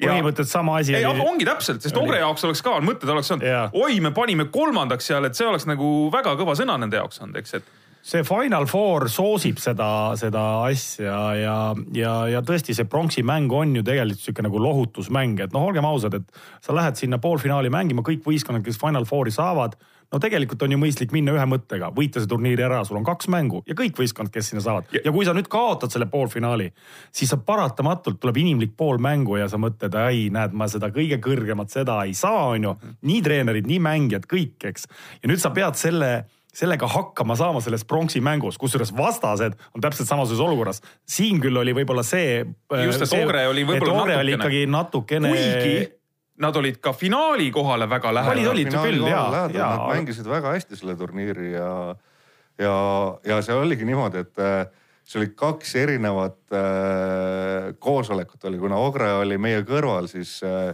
põhimõtteliselt sama asi. ei, ongi täpselt, sest Ogre jaoks oleks ka mõtted oleks olnud, oi, me panime kolmandaks seal, et see oleks nagu väga kõva sõna nende jaoks olnud, eks, et see Final Four soosib seda, seda asja ja, ja, ja tõesti see pronksi mäng on ju tegelikult sihuke nagu lohutusmäng, et noh, olgem ausad, et sa lähed sinna poolfinaali mängima, kõik võistkonnad, kes Final Fouri saavad. No tegelikult on ju mõistlik minna ühe mõttega, võita see turniir ära, sul on kaks mängu ja kõik võistkonnad, kes sinna saavad. ja kui sa nüüd kaotad selle poolfinaali, siis sa paratamatult tuleb inimlik pool mängu ja sa mõtled, ai, näed, ma seda kõige kõrgemat, seda ei saa, on ju. nii treenerid, nii mängijad, kõik, eks. ja nüüd sa pead selle sellega hakkama saama selles pronksi mängus, kusjuures vastased on täpselt samasuguses olukorras. siin küll oli võib-olla see. just, et Ogre oli võib-olla natukene. oli ikkagi natukene. kuigi nad olid ka finaali kohale väga lähedal. olid, olid küll ja, ja. Nad mängisid väga hästi selle turniiri ja, ja, ja see oligi niimoodi, et äh, see oli kaks erinevat äh, koosolekut oli, kuna Ogre oli meie kõrval, siis äh,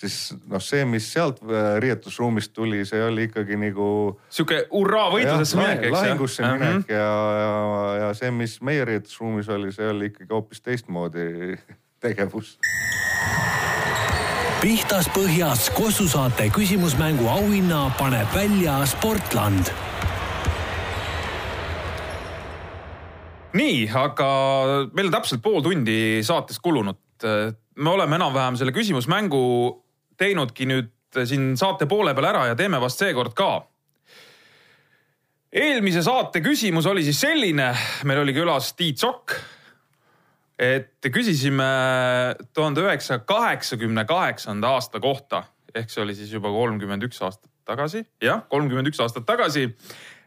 siis noh, see, mis sealt äh, riietusruumist tuli, see oli ikkagi nagu. sihuke hurraa võitlusesse minek, eks. lahingusse minek mm -hmm. ja, ja, ja see, mis meie riietusruumis oli, see oli ikkagi hoopis teistmoodi tegevus. Pihtas põhjas Kossu saate küsimusmängu auhinna paneb välja Sportland nii, aga meil on täpselt pool tundi saatest kulunud. me oleme enam-vähem selle küsimusmängu teinudki nüüd siin saate poole peal ära ja teeme vast seekord ka. eelmise saate küsimus oli siis selline, meil oli külas Tiit Sokk. Et küsisime tuhande üheksasaja kaheksakümne kaheksanda aasta kohta ehk see oli siis juba kolmkümmend üks aastat tagasi, jah, kolmkümmend üks aastat tagasi.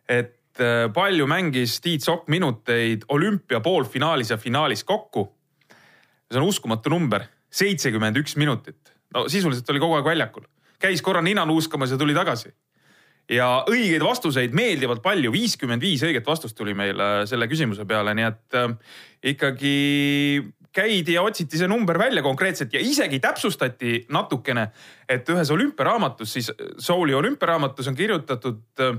et äh, palju mängis Tiit Sokk minuteid olümpia poolfinaalis ja finaalis kokku. see on uskumatu number, seitsekümmend üks minutit no sisuliselt oli kogu aeg väljakul, käis korra nina nuuskamas ja tuli tagasi. Ja õigeid vastuseid meeldivalt palju, viiskümmend viis õiget vastust tuli meile selle küsimuse peale, nii et äh, ikkagi käidi ja otsiti see number välja konkreetselt ja isegi täpsustati natukene, et ühes olümpiaraamatus, siis Souli olümpiaraamatus on kirjutatud äh,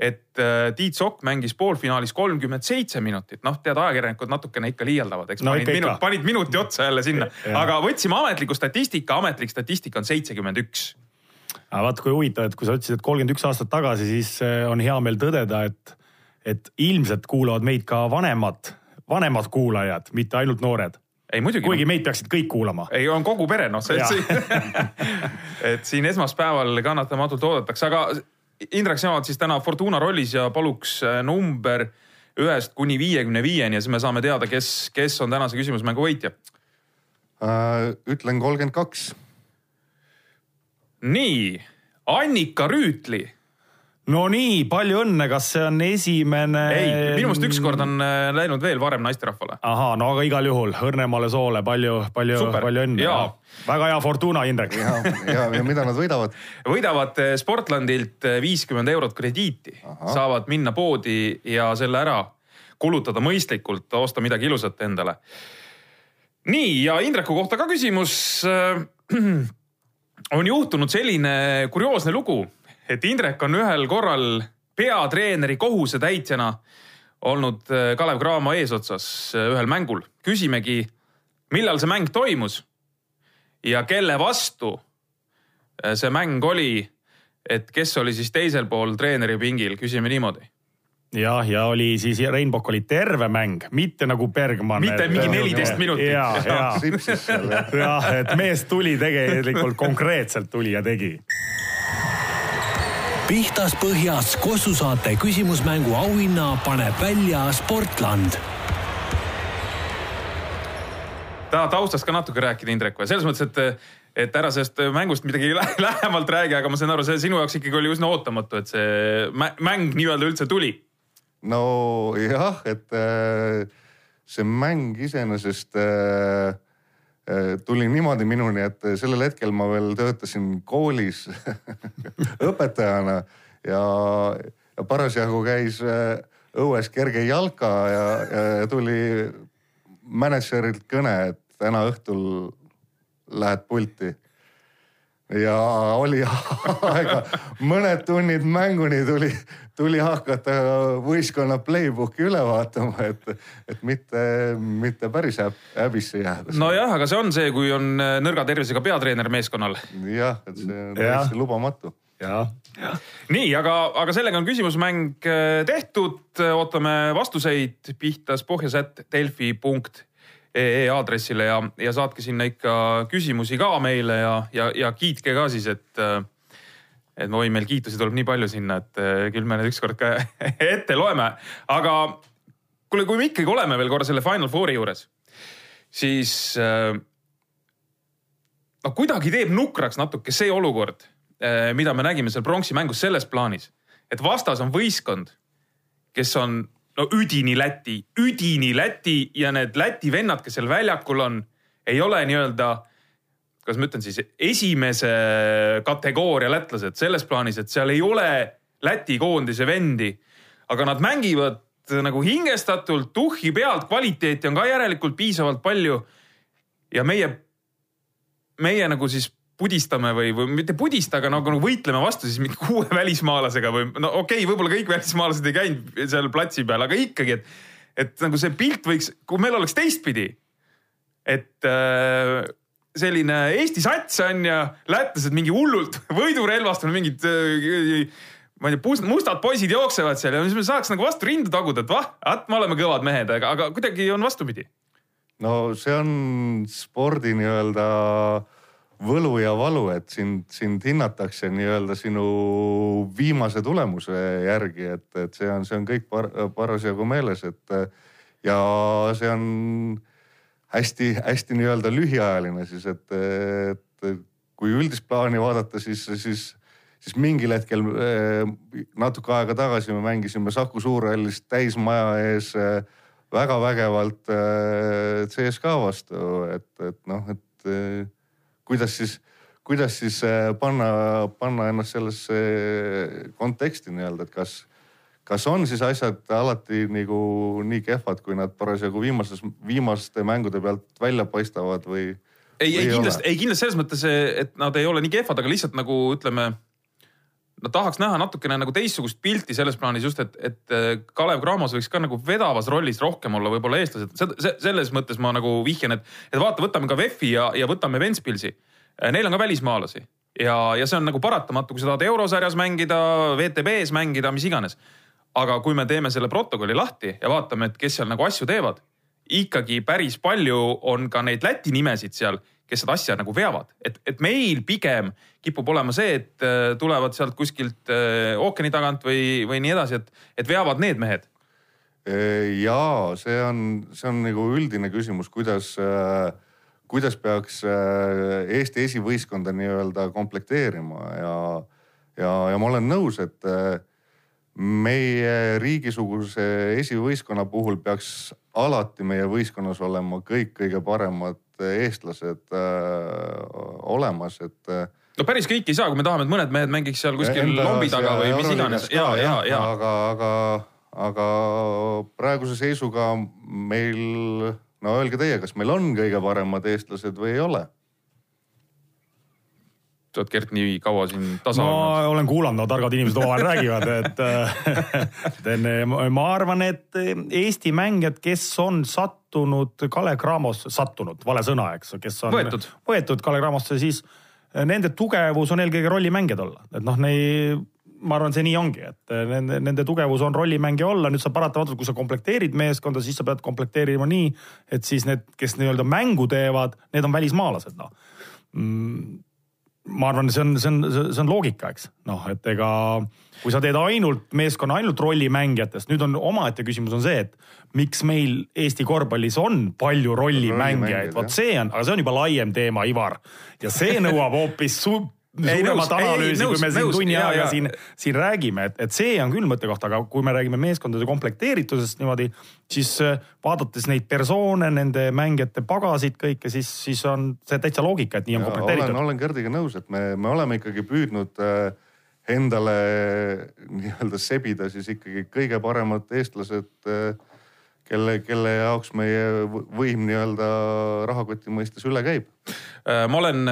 et äh, Tiit Sokk mängis poolfinaalis kolmkümmend seitse minutit, noh, tead, ajakirjanikud natukene ikka liialdavad, eks no, panid, minut, panid minuti otsa jälle sinna, aga võtsime ametliku statistika, ametlik statistika on seitsekümmend üks. Aga vaata, kui huvitav, et kui sa ütlesid, et kolmkümmend üks aastat tagasi, siis äh, on hea meel tõdeda, et, et ilmselt kuulavad meid ka vanemad, vanemad kuulajad, mitte ainult noored ei muidugi. kuigi meid peaksid kõik kuulama. ei, on kogu pere, noh, see, et siin et siin esmaspäeval kannatamatult oodatakse, aga Indrek, sina oled siis täna Fortuna rollis ja paluks äh, number ühest kuni viiekümne viieni ja siis me saame teada, kes, kes on tänase küsimusmängu võitja uh,. ütlen kolmkümmend kaks. Nii, Annika Rüütli no nii, palju õnne, kas see on esimene? ei, minu meelest ükskord on äh, läinud veel varem naisterahvale. ahaa, no aga igal juhul õrnemale soole palju, palju, palju õnne. väga hea Fortuna, Indrek. ja, ja, ja mida nad võidavad? võidavad äh, Sportlandilt äh, viiskümmend eurot krediiti, saavad minna poodi ja selle ära kulutada mõistlikult, osta midagi ilusat endale. nii ja Indreku kohta ka küsimus on juhtunud selline kurioosne lugu et Indrek on ühel korral peatreeneri kohusetäitjana olnud äh, Kalev Cramo eesotsas äh, ühel mängul. küsimegi, millal see mäng toimus ja kelle vastu äh, see mäng oli. et kes oli siis teisel pool treeneri pingil, küsime niimoodi jah, ja oli siis Rein Pokk oli terve mäng, mitte nagu Bergman. mitte et, mingi neliteist minutit. ja, ja, jah, et mees tuli tegelikult konkreetselt tuli ja tegi pihtas põhjas Kossu saate küsimusmängu auhinna paneb välja Sportland tahad taustast ka natuke rääkida, Indrek, või selles mõttes, et, et ära sellest mängust midagi lähemalt räägi, aga ma saan aru, see sinu jaoks ikkagi oli üsna ootamatu, et see mäng nii-öelda üldse tuli. Nojah, et äh, see mäng iseenesest äh, Äh, tuli niimoodi minuni, et sellel hetkel ma veel töötasin koolis õpetajana ja, ja parasjagu käis õues kerge jalka ja, ja tuli mänedžerilt kõne, et täna õhtul lähed pulti ja oli aega, mõned tunnid mänguni tuli, tuli hakata võistkonna playbook'i üle vaatama, et, et mitte, mitte päris häbisse jääda. nojah, aga see on see, kui on nõrga tervisega peatreener meeskonnal. jah, et see on täiesti lubamatu ja, ja. nii, aga, aga sellega on küsimusmäng äh, tehtud, ootame vastuseid pihtas pohjasätt delfi punkt ee aadressile ja, ja saatke sinna ikka küsimusi ka meile ja, ja, ja kiitke ka siis, et et oi, meil kiitusi tuleb nii palju sinna, et küll me need ükskord ka ette loeme. aga kuule, kui me ikkagi oleme veel korra selle Final Fouri juures, siis no kuidagi teeb nukraks natuke see olukord, mida me nägime seal pronksi mängus selles plaanis, et vastas on võistkond, kes on no üdini Läti, üdini Läti ja need Läti vennad, kes seal väljakul on, ei ole nii-öelda, kuidas ma ütlen siis, esimese kategooria lätlased selles plaanis, et seal ei ole Läti koondise vendi, aga nad mängivad nagu hingestatult, tuhhi pealt, kvaliteeti on ka järelikult piisavalt palju. ja meie, meie nagu siis pudistame või, või mitte pudista, aga nagu, nagu võitleme vastu siis mingi kuue välismaalasega või no okei okay,, võib-olla kõik välismaalased ei käinud seal platsi peal, aga ikkagi, et, et nagu see pilt võiks, kui meil oleks teistpidi. et äh, selline Eesti sats on ja lätlased mingi hullult võidurelvastunud, mingid äh, ma ei tea, mustad poisid jooksevad seal ja siis me saaks nagu vastu rinda taguda, et vah, vaat me oleme kõvad mehed, aga, aga kuidagi on vastupidi. no see on spordi nii-öelda äh, võlu ja valu, et sind, sind hinnatakse nii-öelda sinu viimase tulemuse järgi, et, et see on, see on kõik par, parasjagu meeles, et ja see on hästi-hästi nii-öelda lühiajaline siis, et, et kui üldist plaani vaadata, siis, siis, siis mingil hetkel natuke aega tagasi me mängisime Saku Suurhallis täismaja ees väga vägevalt CSKA vastu, et, et noh, et kuidas siis, kuidas siis äh, panna, panna ennast sellesse konteksti nii-öelda, et kas, kas on siis asjad alati nagu nii kehvad, kui nad parasjagu viimases, viimaste mängude pealt välja paistavad või? ei, ei kindlasti, ei kindlasti selles mõttes, et nad ei ole nii kehvad, aga lihtsalt nagu ütleme no tahaks näha natukene nagu teistsugust pilti selles plaanis just, et, et äh, Kalev Cramos võiks ka nagu vedavas rollis rohkem olla, võib-olla eestlased. selles mõttes ma nagu vihjan, et, et vaata, võtame ka VEF-i ja, ja võtame Ventspilsi. Äh, neil on ka välismaalasi ja, ja see on nagu paratamatu, kui sa tahad eurosarjas mängida, WTB-s mängida, mis iganes. aga kui me teeme selle protokolli lahti ja vaatame, et kes seal nagu asju teevad, ikkagi päris palju on ka neid Läti nimesid seal kes seda asja nagu veavad, et, et meil pigem kipub olema see, et äh, tulevad sealt kuskilt äh, ookeani tagant või, või nii edasi, et, et veavad need mehed. ja see on, see on nagu üldine küsimus, kuidas, äh, kuidas peaks Eesti esivõistkonda nii-öelda komplekteerima ja, ja, ja ma olen nõus, et meie riigisuguse esivõistkonna puhul peaks alati meie võistkonnas olema kõik kõige paremad eestlased äh, olemas, et. Äh, no päris kõik ei saa, kui me tahame, et mõned mehed mängiks seal kuskil lombi taga või mis iganes. ja, ja, ja. aga, aga, aga praeguse seisuga meil, no öelge teie, kas meil on kõige paremad eestlased või ei ole oled Gert nii kaua siin tasa olnud? ma olen kuulanud, no targad inimesed omavahel räägivad, et ma arvan, et Eesti mängijad, kes on sattunud Kalev Cramosse, sattunud, vale sõna, eks, kes on võetud, võetud Kalev Cramosse, siis nende tugevus on eelkõige rollimängijad olla, et noh, neid ma arvan, see nii ongi, et nende, nende tugevus on rollimängija olla, nüüd sa paratamatult, kui sa komplekteerid meeskonda, siis sa pead komplekteerima nii, et siis need, kes nii-öelda mängu teevad, need on välismaalased, noh. Mm ma arvan, see on, see on, see on loogika, eks. Noh, et ega kui sa teed ainult meeskonna, ainult rollimängijatest, nüüd on omaette küsimus on see, et miks meil Eesti korvpallis on palju rollimängijaid, vot see on, aga see on juba laiem teema, Ivar. ja see nõuab hoopis suuremat analüüsi, kui me siin nõus, tunni ajaga siin, siin räägime, et, et see on küll mõttekoht, aga kui me räägime meeskondade komplekteeritusest niimoodi, siis äh, vaadates neid persoone, nende mängijate pagasid kõike, siis, siis on see täitsa loogika, et nii on ja, komplekteeritud. olen, olen Gerdiga nõus, et me, me oleme ikkagi püüdnud äh, endale nii-öelda sebida siis ikkagi kõige paremad eestlased äh, kelle, kelle jaoks meie võim nii-öelda rahakoti mõistes üle käib. ma olen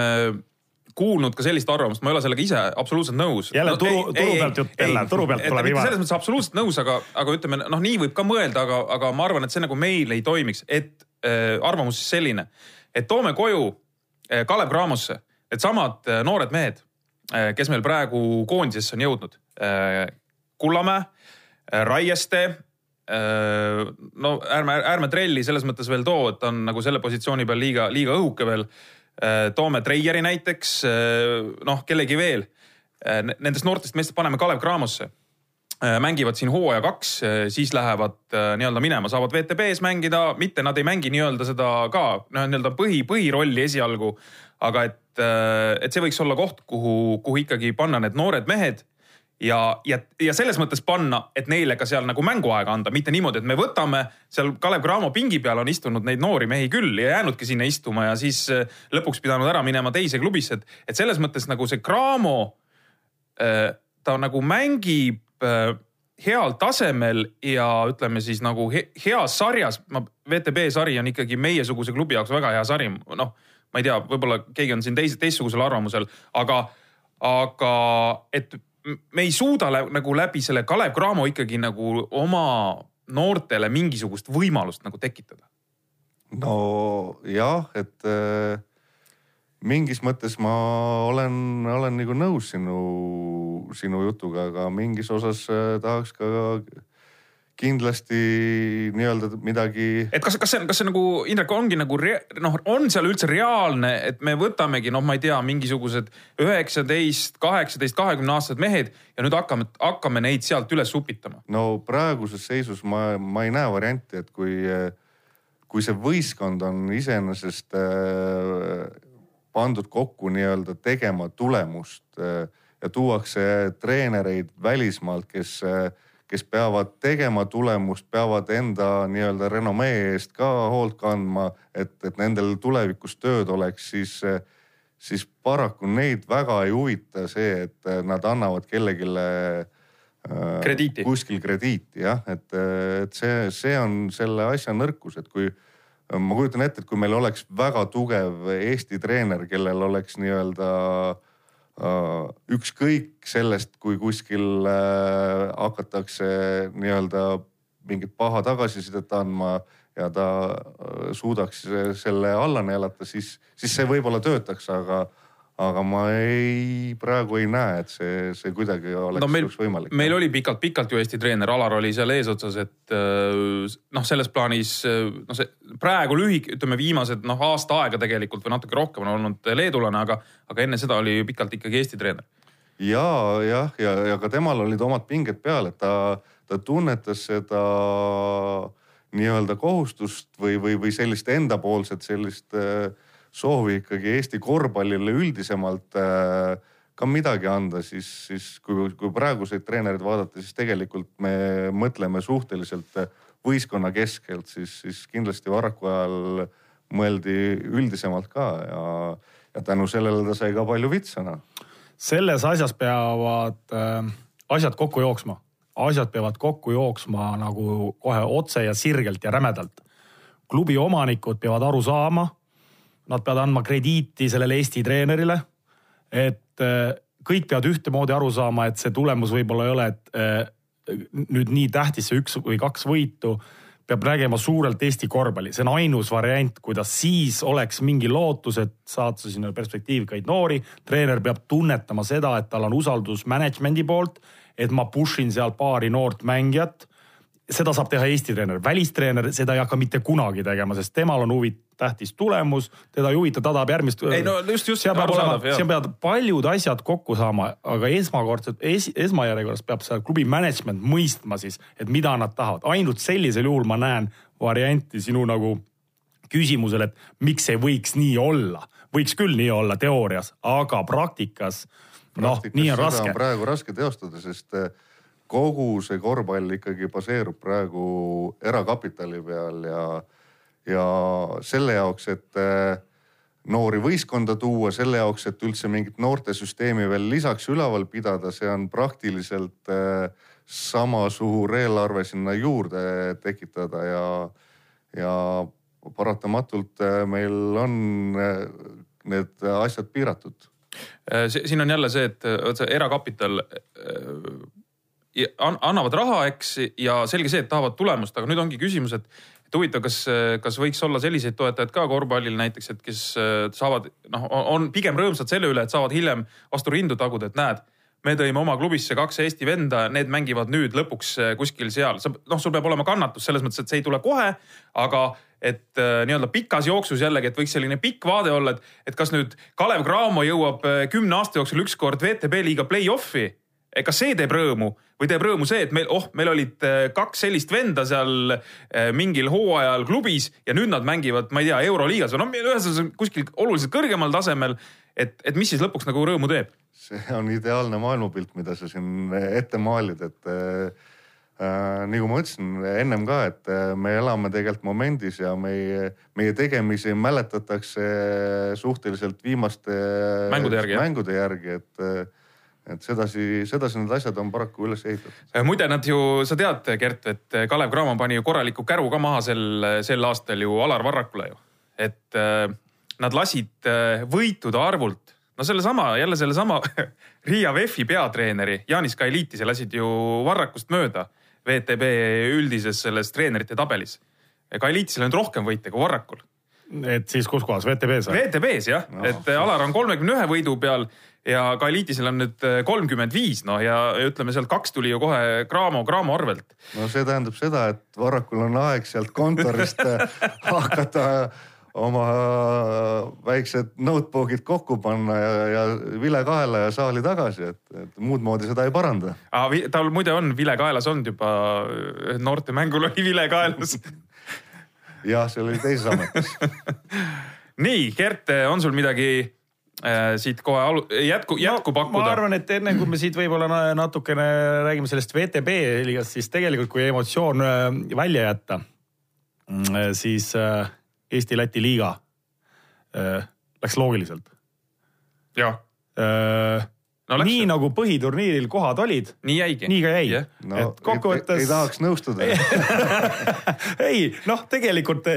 kuulnud ka sellist arvamust, ma ei ole sellega ise absoluutselt nõus. jälle no, turu, turu pealt jutt, jälle turu pealt tuleb viimane. selles mõttes absoluutselt nõus, aga, aga ütleme noh, nii võib ka mõelda, aga, aga ma arvan, et see nagu meil ei toimiks, et äh, arvamus siis selline, et toome koju äh, Kalev Cramosse needsamad äh, noored mehed äh,, kes meil praegu koondisesse on jõudnud äh,. Kullamäe äh,, Raieste äh, no ärme, ärme trelli selles mõttes veel too, et ta on nagu selle positsiooni peal liiga, liiga õhuke veel toome Treieri näiteks, äh, noh kellegi veel. Äh, nendest noortest meestest paneme Kalev Cramosse. mängivad siin hooaja kaks, siis lähevad nii-öelda minema, saavad WTB-s mängida, mitte nad ei mängi nii-öelda seda ka noh, nii-öelda põhi, põhirolli esialgu. aga et, et see võiks olla koht, kuhu, kuhu ikkagi panna need noored mehed ja, ja, ja selles mõttes panna, et neile ka seal nagu mänguaega anda, mitte niimoodi, et me võtame seal Kalev Cramo pingi peal on istunud neid noori mehi küll ja jäänudki sinna istuma ja siis äh, lõpuks pidanud ära minema teise klubisse, et, et selles mõttes nagu see Cramo, äh, ta nagu mängib heal tasemel ja ütleme siis nagu he, heas sarjas, ma, VTB sari on ikkagi meiesuguse klubi jaoks väga hea sari, noh, ma ei tea, võib-olla keegi on siin teise, teistsugusel arvamusel, aga, aga et me ei suuda nagu läbi selle Kalev Cramo ikkagi nagu oma noortele mingisugust võimalust nagu tekitada. nojah, et äh, mingis mõttes ma olen, olen nagu nõus sinu, sinu jutuga, aga mingis osas äh, tahaks ka kindlasti nii-öelda midagi. et kas, kas see, kas see nagu Indrek ongi nagu noh, on seal üldse reaalne, et me võtamegi noh, ma ei tea, mingisugused üheksateist, kaheksateist, kahekümne aastased mehed ja nüüd hakkame, hakkame neid sealt üles upitama. no praeguses seisus ma, ma ei näe varianti, et kui, kui see võistkond on iseenesest äh, pandud kokku nii-öelda tegema tulemust äh, ja tuuakse treenereid välismaalt, kes äh, kes peavad tegema tulemust, peavad enda nii-öelda renomee eest ka hoolt kandma, et, et nendel tulevikus tööd oleks, siis, siis paraku neid väga ei huvita see, et nad annavad kellelegi äh, krediiti. kuskil krediiti jah, et, et see, see on selle asja nõrkus, et kui ma kujutan ette, et kui meil oleks väga tugev Eesti treener, kellel oleks nii-öelda äh, Äh, ükskõik sellest, kui kuskil äh, hakatakse nii-öelda mingit paha tagasisidet andma ja ta äh, suudaks selle alla neelata, siis, siis see võib-olla töötaks, aga aga ma ei, praegu ei näe, et see, see kuidagi oleks no meil, võimalik. meil oli pikalt-pikalt ju Eesti treener, Alar oli seal eesotsas, et äh, noh, selles plaanis noh, see praegu lühik-, ütleme viimased noh aasta aega tegelikult või natuke rohkem on olnud leedulane, aga, aga enne seda oli ju pikalt ikkagi Eesti treener. ja jah, ja, ja, ja ka temal olid omad pinged peal, et ta, ta tunnetas seda nii-öelda kohustust või, või, või sellist endapoolset sellist äh, soovi ikkagi Eesti korvpallile üldisemalt äh, ka midagi anda, siis, siis kui, kui praeguseid treenereid vaadata, siis tegelikult me mõtleme suhteliselt võistkonna keskelt, siis, siis kindlasti Varraku ajal mõeldi üldisemalt ka ja, ja tänu sellele ta sai ka palju vitsana. selles asjas peavad äh, asjad kokku jooksma, asjad peavad kokku jooksma nagu kohe otse ja sirgelt ja rämedalt. klubi omanikud peavad aru saama nad peavad andma krediiti sellele Eesti treenerile. et äh, kõik peavad ühtemoodi aru saama, et see tulemus võib-olla ei ole, et äh, nüüd nii tähtis see üks või kaks võitu peab nägema suurelt Eesti korvpalli, see on ainus variant, kuidas siis oleks mingi lootus, et saad sa sinna perspektiivikaid noori. treener peab tunnetama seda, et tal on usaldus management'i poolt, et ma push in seal paari noort mängijat seda saab teha Eesti treener, välistreener seda ei hakka mitte kunagi tegema, sest temal on huvi, tähtis tulemus, teda ei huvita, ta tahab järgmist. ei no just, just. seal peab olema, seal peavad paljud asjad kokku saama, aga esmakordselt es,, esmajärjekorras peab seal klubi management mõistma siis, et mida nad tahavad. ainult sellisel juhul ma näen varianti sinu nagu küsimusele, et miks ei võiks nii olla. võiks küll nii olla teoorias, aga praktikas, noh, nii on raske. praegu raske teostada, sest äh, kogu see korvpall ikkagi baseerub praegu erakapitali peal ja, ja selle jaoks, et eh, noori võistkonda tuua, selle jaoks, et üldse mingit noortesüsteemi veel lisaks üleval pidada, see on praktiliselt eh, sama suur eelarve sinna juurde tekitada ja, ja paratamatult eh, meil on need asjad piiratud. siin on jälle see, et see erakapital annavad raha, eks, ja selge see, et tahavad tulemust, aga nüüd ongi küsimus, et, et huvitav, kas, kas võiks olla selliseid toetajaid ka korvpallil näiteks, et kes äh, saavad, noh, on pigem rõõmsad selle üle, et saavad hiljem vastu rindu taguda, et näed me tõime oma klubisse kaks Eesti venda, need mängivad nüüd lõpuks äh, kuskil seal. noh, sul peab olema kannatus selles mõttes, et see ei tule kohe, aga et äh, nii-öelda pikas jooksus jällegi, et võiks selline pikk vaade olla, et, et kas nüüd Kalev Cramo jõuab kümne aasta jooksul ükskord VTB liiga play-off'i kas see teeb rõõmu või teeb rõõmu see, et meil, oh, meil olid äh, kaks sellist venda seal äh, mingil hooajal klubis ja nüüd nad mängivad, ma ei tea, euroliigas või noh, ühesõnaga kuskil oluliselt kõrgemal tasemel. et, et mis siis lõpuks nagu rõõmu teeb? see on ideaalne maailmapilt, mida sa siin ette maalid, et äh, äh, nagu ma ütlesin ennem ka, et äh, me elame tegelikult momendis ja meie, meie tegemisi mäletatakse suhteliselt viimaste Mängude järgi, mängude järgi, et, et sedasi, sedasi need asjad on paraku üles ehitatud. Äh, muide, nad ju, sa tead, Gert, et Kalev Cramo pani ju korraliku käru ka maha sel, sel aastal ju Alar Varrakule ju. et äh, nad lasid äh, võitude arvult, no sellesama, jälle sellesama Riia VEF-i peatreeneri Jaanis Kailiitise lasid ju Varrakust mööda VTB üldises selles treenerite tabelis. Kailiitisel on rohkem võite kui Varrakul. et siis kus kohas, VTB-s? VTB-s jah no., et Alar on kolmekümne ühe võidu peal ja Kailiitisel on nüüd kolmkümmend viis, noh ja ütleme sealt kaks tuli ju kohe Cramo, Cramo arvelt. no see tähendab seda, et Varrakul on aeg sealt kontorist äh, hakata oma väiksed notebook'id kokku panna ja, ja vile kaela ja saali tagasi, et, et muud moodi seda ei paranda. tal muide on vile kaelas olnud juba, noortemängul oli vile kaelas. jah, see oli teises ametis. nii, Gert, on sul midagi äh, siit kohe alu-, jätku, jätku ma pakkuda? arvan, et enne kui me siit võib-olla na- natukene räägime sellest VTB liigast, siis tegelikult kui emotsioon äh, välja jätta, siis äh, Eesti-Läti liiga äh, läks loogiliselt. jah, No läks nii nagu põhiturniiril kohad olid, nii jäigi. nii ka jäi Jah.. no et kokkuvõttes ei, ei tahaks nõustuda. ei noh, tegelikult,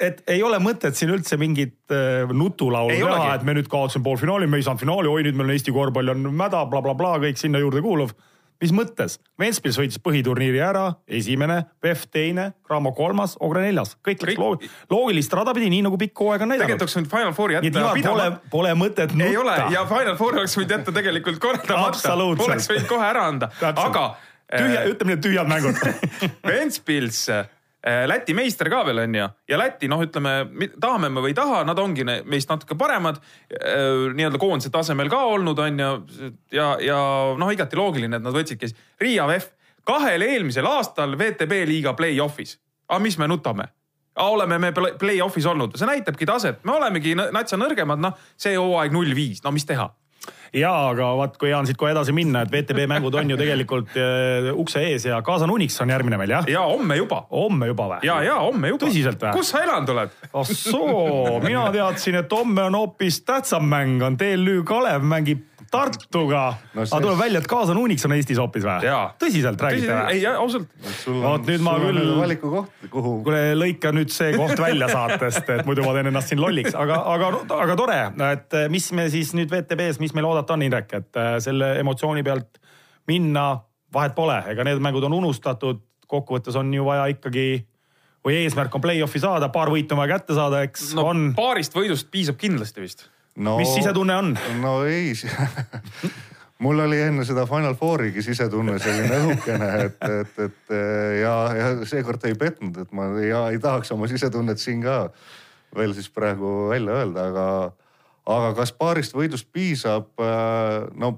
et ei ole mõtet siin üldse mingit äh, nutulaulu teha, et me nüüd kaotasime poolfinaali, me ei saanud finaali, oi nüüd meil on Eesti korvpall on mäda bla,, blablabla, kõik sinna juurde kuuluv. mis mõttes? Ventspils võitis põhiturniiri ära, esimene, PEF teine, Cramo kolmas, Ogre neljas, kõik läks Kõik- loog- loogilist rada pidi, nii nagu pikk hooaeg on tegelikult näidanud. oleks võinud Final Fouri nii et jätta pole pole mõtet nutta. ei ole ja Final Fouri oleks võinud jätta tegelikult korraldamata. Oleks võinud kohe ära anda, aga. tühja, ütleme need tühjad mängud Ventspils, Läti meister ka veel on ju ja Läti noh, ütleme tahame me või ei taha, nad ongi meist natuke paremad. Äh, nii-öelda koondise tasemel ka olnud on ju ja, ja noh, igati loogiline, et nad võtsidki Riia VEF kahel eelmisel aastal VTB liiga play-off'is. aga mis me nutame? oleme me play- play-off'is olnud, see näitabki taset, me olemegi natsa nõrgemad, noh see hooaeg null viis, no mis teha ja aga vaat, kui Jaan siit kohe edasi minna, et VTB mängud on ju tegelikult äh, ukse ees ja Kaasan Unix on järgmine meil jah? ja homme juba homme juba või? ja, ja homme juba. Tõsiselt või? kus sa elanud oled? ahsoo, mina teadsin, et homme on hoopis tähtsam mäng, on TLÜ Kalev mängib Tartuga No aga tuleb välja, et Kaasan Unix on Eestis hoopis või tõsiselt räägite ei või?, ausalt. sul Vot on, nüüd ma küll- valikukoht, kuhu. kuule, lõika nüüd see koht välja saatest, et muidu ma teen ennast siin lolliks, aga, aga, aga tore, et mis me siis nüüd VTB-s, mis meil oodata on, Indrek, et äh, selle emotsiooni pealt minna, vahet pole, ega need mängud on unustatud, kokkuvõttes on ju vaja ikkagi või eesmärk on play-off'i saada, paar võitu on vaja kätte saada, eks no no, on. paarist võidust piisab kindlasti vist. No, mis sisetunne on? no ei mul oli enne seda Final Fourigi sisetunne selline õhukene, et, et, et ja, ja seekord ei petnud, et ma ei, ei tahaks oma sisetunnet siin ka veel siis praegu välja öelda, aga, aga kas paarist võidust piisab? no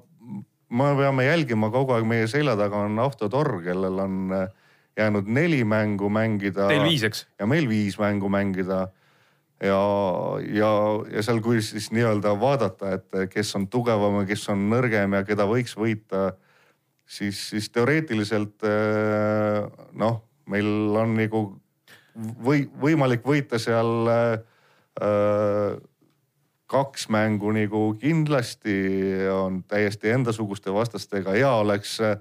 me peame jälgima kogu aeg, meie selja taga on Autotor, kellel on jäänud neli mängu mängida. Teil viis, eks? ja meil viis mängu mängida. ja, ja, ja seal, kui siis nii-öelda vaadata, et kes on tugevam ja kes on nõrgem ja keda võiks võita, siis, siis teoreetiliselt eh, noh, meil on nagu või võimalik võita seal äh, kaks mängu nagu kindlasti on täiesti endasuguste vastastega ja oleks äh,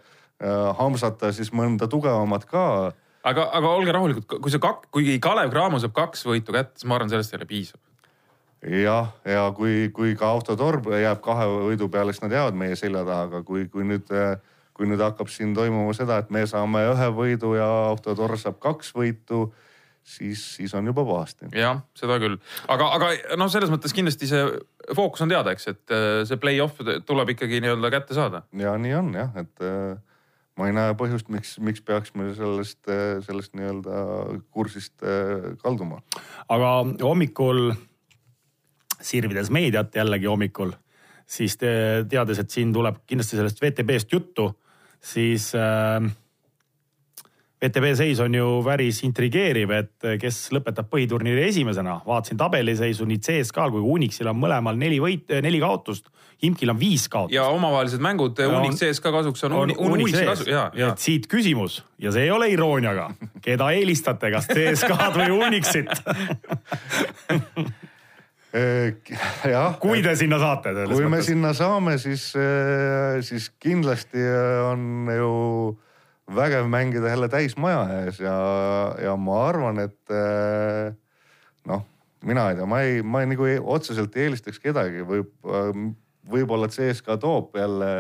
hamsata siis mõnda tugevamat ka aga, aga olge rahulikud, kui see kak-, kui Kalev Cramo saab kaks võitu kätte, siis ma arvan, sellest jälle piisab. jah, ja kui, kui ka autotorb jääb kahe võidu peale, siis nad jäävad meie selja taha, aga kui, kui nüüd, kui nüüd hakkab siin toimuma seda, et me saame ühe võidu ja autotorb saab kaks võitu, siis, siis on juba pahasti. jah, seda küll, aga, aga noh, selles mõttes kindlasti see fookus on teada, eks, et äh, see play-off tuleb ikkagi nii-öelda kätte saada. ja nii on jah, et äh, ma ei näe põhjust, miks, miks peaks me sellest, sellest nii-öelda kursist äh, kalduma. aga hommikul sirvides meediat jällegi hommikul, siis te, teades, et siin tuleb kindlasti sellest VTB-st juttu, siis äh, VTB seis on ju päris intrigeeriv, et kes lõpetab põhiturniiri esimesena. vaatasin tabeliseisu nii CSKA-l kui Unixil on mõlemal neli võit, neli kaotust. Imkil on viis kaotust. ja omavahelised mängud Unix CSKA kasuks on, on Unixi kasu, ja, ja. et siit küsimus ja see ei ole irooniaga, keda eelistate, kas CSKA-d või Unixit jah. kui te sinna saate. kui mõttes. me sinna saame, siis, siis kindlasti on ju vägev mängida jälle täismaja ees ja, ja ma arvan, et noh, mina ei tea, ma ei, ma ei, nagu ei, otseselt ei eelistaks kedagi, võib, võib-olla CSKA toob jälle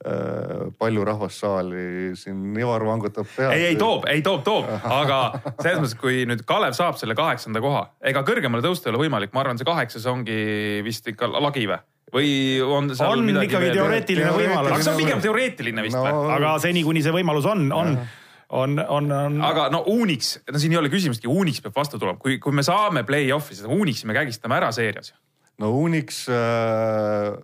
Äh, palju rahvast saali, siin Ivar vangutab pead. ei, ei toob, ei toob, toob, aga selles mõttes, kui nüüd Kalev saab selle kaheksanda koha, ega kõrgemale tõusta ei ole võimalik, ma arvan, see kaheksas ongi vist ikka lagi või? Või on seal on midagi ikkagi teoreetiline võimalus. aga see on pigem teoreetiline vist no, või? aga seni, kuni see võimalus on, on on, on, on. aga no Unix, no siin ei ole küsimustki, Unix peab vastu tulema, kui, kui me saame play-off'i, seda Unixi me kägistame ära seerias. no Unix äh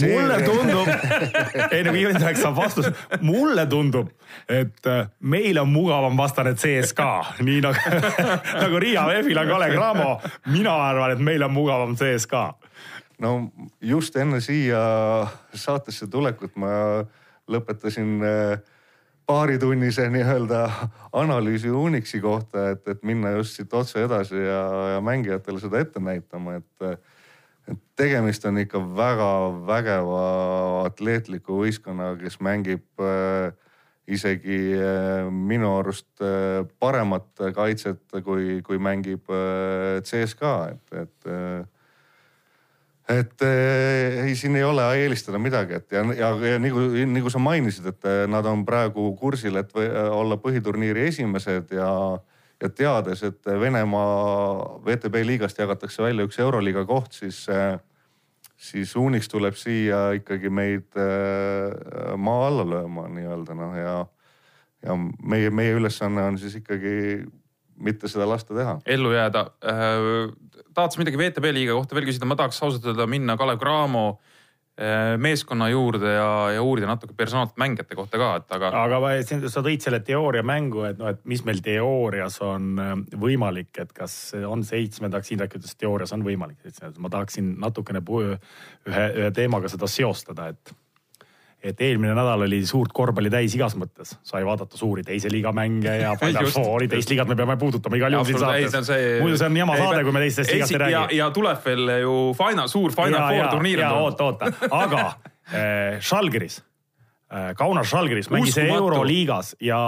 mulle tundub, ei no viimane aeg saab vastus, mulle tundub, et äh, meil on mugavam vastane CSKA, nii nagu, nagu Riia Vefil on Kalev Cramo. mina arvan, et meil on mugavam CSKA. No just enne siia saatesse tulekut ma lõpetasin äh, paaritunnise nii-öelda analüüsi Unixi kohta, et, et minna just siit otse edasi ja, ja mängijatele seda ette näitama, et et tegemist on ikka väga vägeva atleetliku võistkonnaga, kes mängib äh, isegi äh, minu arust äh, paremat kaitset, kui, kui mängib CSKA, et, et et äh, ei, siin ei ole eelistada midagi, et ja, ja, ja nagu, nagu sa mainisid, et äh, nad on praegu kursil, et või, äh, olla põhiturniiri esimesed ja ja teades, et Venemaa VTB liigast jagatakse välja üks euroliiga koht, siis, siis Unix tuleb siia ikkagi meid maa alla lööma nii-öelda noh ja, ja meie, meie ülesanne on siis ikkagi mitte seda lasta teha. ellu jääda. Äh, tahad sa midagi VTB liiga kohta veel küsida, ma tahaks ausalt öelda minna Kalev Cramo äh, meeskonna juurde ja, ja uurida natuke personaalselt mängijate kohta ka, et aga. aga sa tõid selle teooria mängu, et noh, et mis meil teoorias on äh, võimalik, et kas on seitsmendaks, Indrek ütles, teoorias on võimalik. ma tahaksin natukene ühe, ühe teemaga seda seostada, et et eelmine nädal oli suurt korvpalli täis igas mõttes, sai vaadata suuri teise liiga mänge ja oli teist liigat me peame puudutama igal juhul siin saates. muidu see on jama saade, kui me teistest ligast ei räägi. ja, tuleb veel ju final, suur Final Four turniir. ja oota, oota, aga äh, Žalgiris äh,, Kaunas Žalgiris mängis Euroliigas ja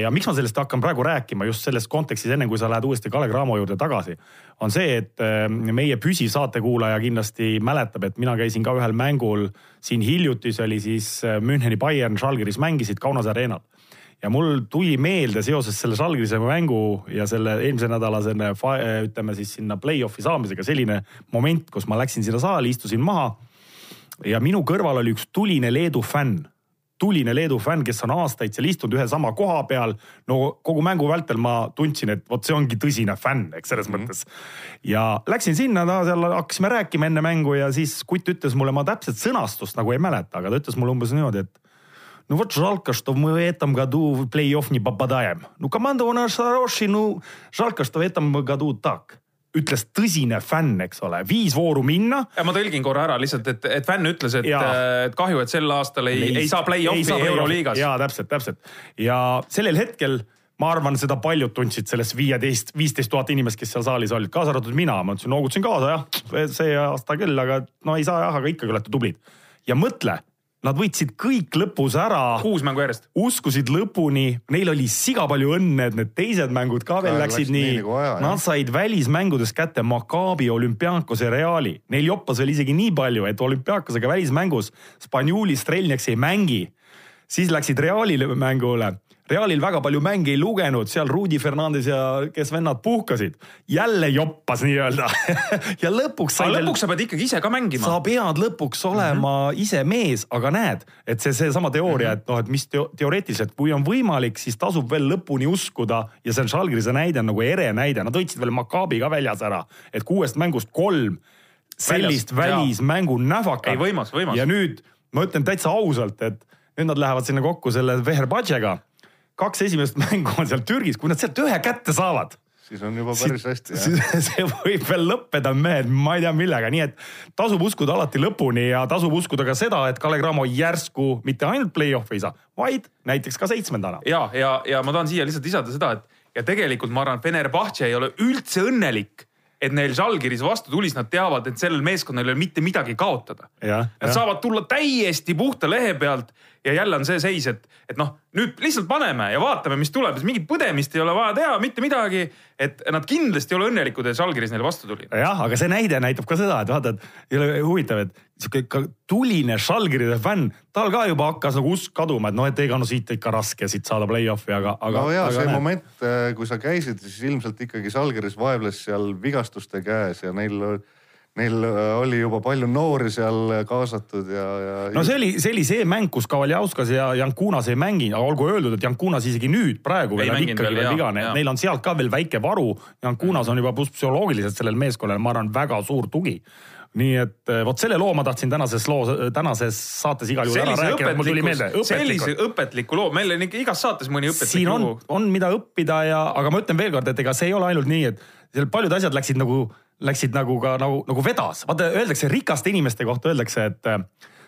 ja miks ma sellest hakkan praegu rääkima just selles kontekstis, enne kui sa lähed uuesti Kalev Cramo juurde tagasi, on see, et äh, meie püsiv saatekuulaja kindlasti mäletab, et mina käisin ka ühel mängul siin hiljuti, see oli siis äh, Müncheni Bayern Žalgiris mängisid Kaunas Arenal ja mul tuli meelde seoses selle Žalgirise mängu ja selle eelmise nädala selle ütleme siis sinna play-off'i saamisega selline moment, kus ma läksin sinna saali, istusin maha. ja minu kõrval oli üks tuline Leedu fänn tuline Leedu fänn, kes on aastaid seal istunud ühe sama koha peal. no kogu mängu vältel ma tundsin, et vot see ongi tõsine fänn, eks selles mm -hmm. mõttes. ja läksin sinna, ta seal hakkasime rääkima enne mängu ja siis kutt ütles mulle, ma täpset sõnastust nagu ei mäleta, aga ta ütles mulle umbes niimoodi, et ну вот жалко, что мы в этом году в плей-офф не попадаем. Ну команда у нас хороший, ну жалко, что в этом году так ütles tõsine fänn, eks ole, viis vooru minna. ma tõlgin korra ära lihtsalt, et, et fänn ütles, et, et kahju, et sel aastal ei, ei, ei saa play-off'i play Euroliigas. ja täpselt, täpselt ja sellel hetkel ma arvan, seda paljud tundsid sellest viieteist, viisteist tuhat inimest, kes seal saalis olid, kaasa arvatud mina, ma ütlesin, noogutasin kaasa jah, see aasta küll, aga no ei saa jah, aga ikkagi olete tublid. ja mõtle Nad võitsid kõik lõpus ära. kuus mängu järjest. uskusid lõpuni, neil oli siga palju õnne, et need teised mängud ka veel läksid nii. Nagu Nad said välismängudes kätte Maccabi, Olümpiakose, Reali. Neil joppas veel isegi nii palju, et Olümpiakosega välismängus Spanjuli Strelniaks ei mängi. siis läksid Realile mängule Realil väga palju mänge ei lugenud, seal Rudi Fernandes ja kes vennad puhkasid. jälle joppas nii-öelda ja lõpuks. aga lõpuks sa pead ikkagi ise ka mängima. sa pead lõpuks olema mm -hmm. ise mees, aga näed, et see, seesama teooria -hmm. et noh, et mis teo teoreetiliselt, kui on võimalik, siis tasub veel lõpuni uskuda ja see on Žalgirise näide on nagu ere näide, nad võtsid veel Maccabi ka väljas ära, et kuuest mängust kolm sellist välismängu näfaka. ei võimas, võimas. ja nüüd ma ütlen täitsa ausalt, et nüüd nad lähevad sinna kokku selle Veherbadžega kaks esimest mängu on seal Türgis, kui nad sealt ühe kätte saavad siis on juba päris hästi jah. see võib veel lõppeda, mehed, ma ei tea millega, nii et tasub uskuda alati lõpuni ja tasub uskuda ka seda, et Kalle Cramo järsku mitte ainult play-off'i ei saa, vaid näiteks ka seitsmendana. ja, ja, ja ma tahan siia lihtsalt lisada seda, et ja tegelikult ma arvan, Fenerbahce ei ole üldse õnnelik et neil Žalgiris vastu tuli, siis nad teavad, et sellel meeskonnal ei ole mitte midagi kaotada. Nad ja. saavad tulla täiesti puhta lehe pealt ja jälle on see seis, et, et noh, nüüd lihtsalt paneme ja vaatame, mis tuleb, mingit põdemist ei ole vaja teha, mitte midagi. et nad kindlasti ei ole õnnelikud, et Žalgiris neile vastu tuli. jah, aga see näide näitab ka seda, et vaata, et ei ole huvitav, et sihuke tuline Žalgiride fänn, tal ka juba hakkas nagu usk kaduma, et noh, et ega no siit ikka raske siit saada play-off'i, aga, aga. no ja aga see näed. moment, äh, kui sa käisid, siis ilmselt ikkagi Žalgiris vaevles seal vigastuste käes ja neil Neil äh, oli juba palju noori seal kaasatud ja, ja. no see oli, see oli see mäng, kus Kavaljauskas ja Jankunas ei mänginud, aga olgu öeldud, et Jankunas isegi nüüd praegu veel on ikkagi veel vigane, neil on sealt ka veel väike varu. Jankunas on juba pluss psühholoogiliselt sellel meeskonnal, ma arvan, väga suur tugi nii et äh, vot selle loo ma tahtsin tänases loo, tänases saates igal juhul ära rääkida, mul tuli meelde. sellise õpetliku loo, meil on ikka igas saates mõni õpetlik lugu. on, on, mida õppida ja, aga ma ütlen veelkord, et ega see ei ole ainult nii, et seal paljud asjad läksid nagu läksid nagu ka nagu, nagu vedas. vaata, öeldakse rikaste inimeste kohta öeldakse, et äh,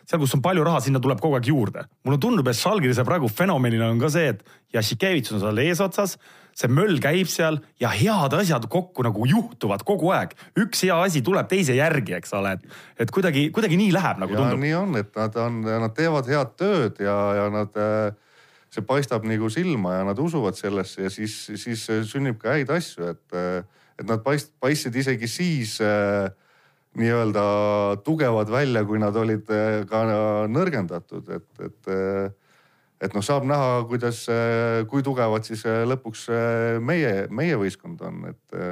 seal, kus on palju raha, sinna tuleb kogu aeg juurde. mulle tundub, et Žalgirise praegu fenomenina on ka see, et Jašikevitš on seal eesotsas, see möll käib seal ja head asjad kokku nagu juhtuvad kogu aeg. üks hea asi tuleb teise järgi, eks ole, et, et kuidagi, kuidagi nii läheb nagu ja tundub. nii on, et nad on, nad teevad head tööd ja, ja nad äh, see paistab nagu silma ja nad usuvad sellesse ja siis, siis sünnib ka häid asju, et äh, et nad paist-, paistsid isegi siis äh, nii-öelda tugevad välja, kui nad olid äh, ka nõrgendatud, et, et et noh, saab näha, kuidas, äh, kui tugevad siis äh, lõpuks äh, meie, meie võistkond on, et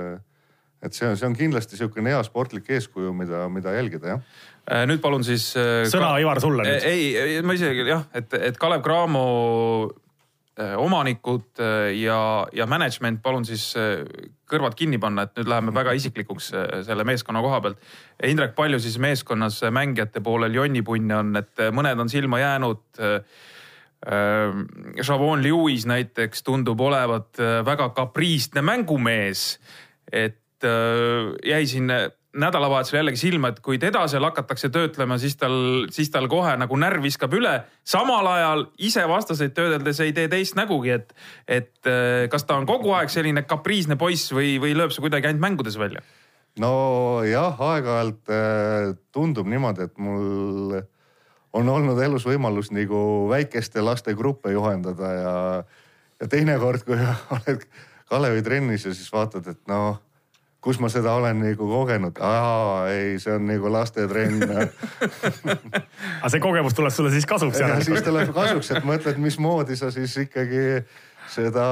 et see on, see on kindlasti niisugune hea sportlik eeskuju, mida, mida jälgida, jah nüüd palun siis. sõna ka... Ivar sulle nüüd. ei, ma isegi jah, et, et Kalev Cramo omanikud ja, ja management, palun siis kõrvad kinni panna, et nüüd läheme väga isiklikuks selle meeskonna koha pealt. Indrek, palju siis meeskonnas mängijate poolel jonnipunne on, et mõned on silma jäänud. Javon Lewis näiteks tundub olevat väga kapriistne mängumees, et jäi siin nädalavahetusel jällegi silma, et kui teda seal hakatakse töötlema, siis tal, siis tal kohe nagu närv viskab üle. samal ajal ise vastaseid töödeldes ei tee teist nägugi, et, et äh, kas ta on kogu aeg selline kapriisne poiss või, või lööb see kuidagi ainult mängudes välja? nojah, aeg-ajalt tundub niimoodi, et mul on olnud elus võimalus nagu väikeste laste gruppe juhendada ja, ja teinekord, kui oled Kalevi trennis ja siis vaatad, et noh kus ma seda olen nagu kogenud, aa ei, see on nagu lastetrenn aga see kogemus tuleb sulle siis kasuks? siis tuleb kasuks, et mõtled, mismoodi sa siis ikkagi seda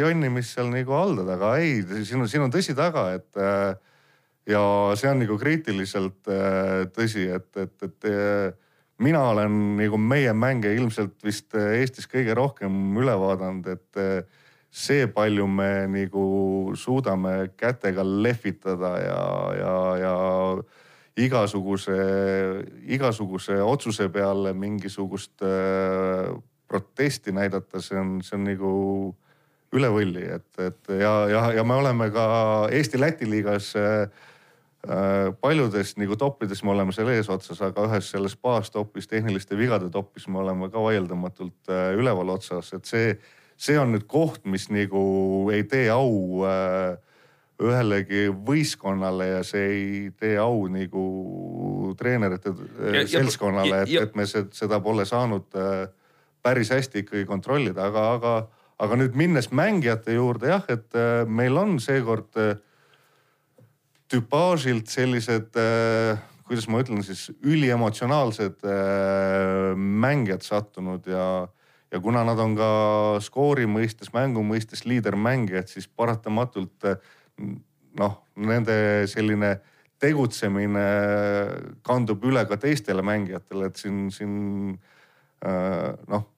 jonnimist seal nagu haldad, aga ei, siin on, siin on tõsi taga, et äh, ja see on nagu kriitiliselt äh, tõsi, et, et, et äh, mina olen nagu meie mänge ilmselt vist Eestis kõige rohkem üle vaadanud, et see, palju me nagu suudame kätega lehvitada ja, ja, ja igasuguse, igasuguse otsuse peale mingisugust äh, protesti näidata, see on, see on nagu üle võlli, et, et ja, ja, ja me oleme ka Eesti-Läti liigas äh, äh, paljudes nagu toppides me oleme seal eesotsas, aga ühes selles baastopis, tehniliste vigade topis me oleme ka vaieldamatult äh, üleval otsas, et see see on nüüd koht, mis nagu ei tee au äh, ühelegi võistkonnale ja see ei tee au nagu treenerite äh, seltskonnale, et, et me seda pole saanud äh, päris hästi ikkagi kontrollida, aga, aga, aga nüüd minnes mängijate juurde jah, et äh, meil on seekord äh, tüpaažilt sellised äh, kuidas ma ütlen siis, üliemotsionaalsed äh, mängijad sattunud ja ja kuna nad on ka skoori mõistes, mängu mõistes liidermängijad, siis paratamatult noh, nende selline tegutsemine kandub üle ka teistele mängijatele, et siin, siin äh, noh,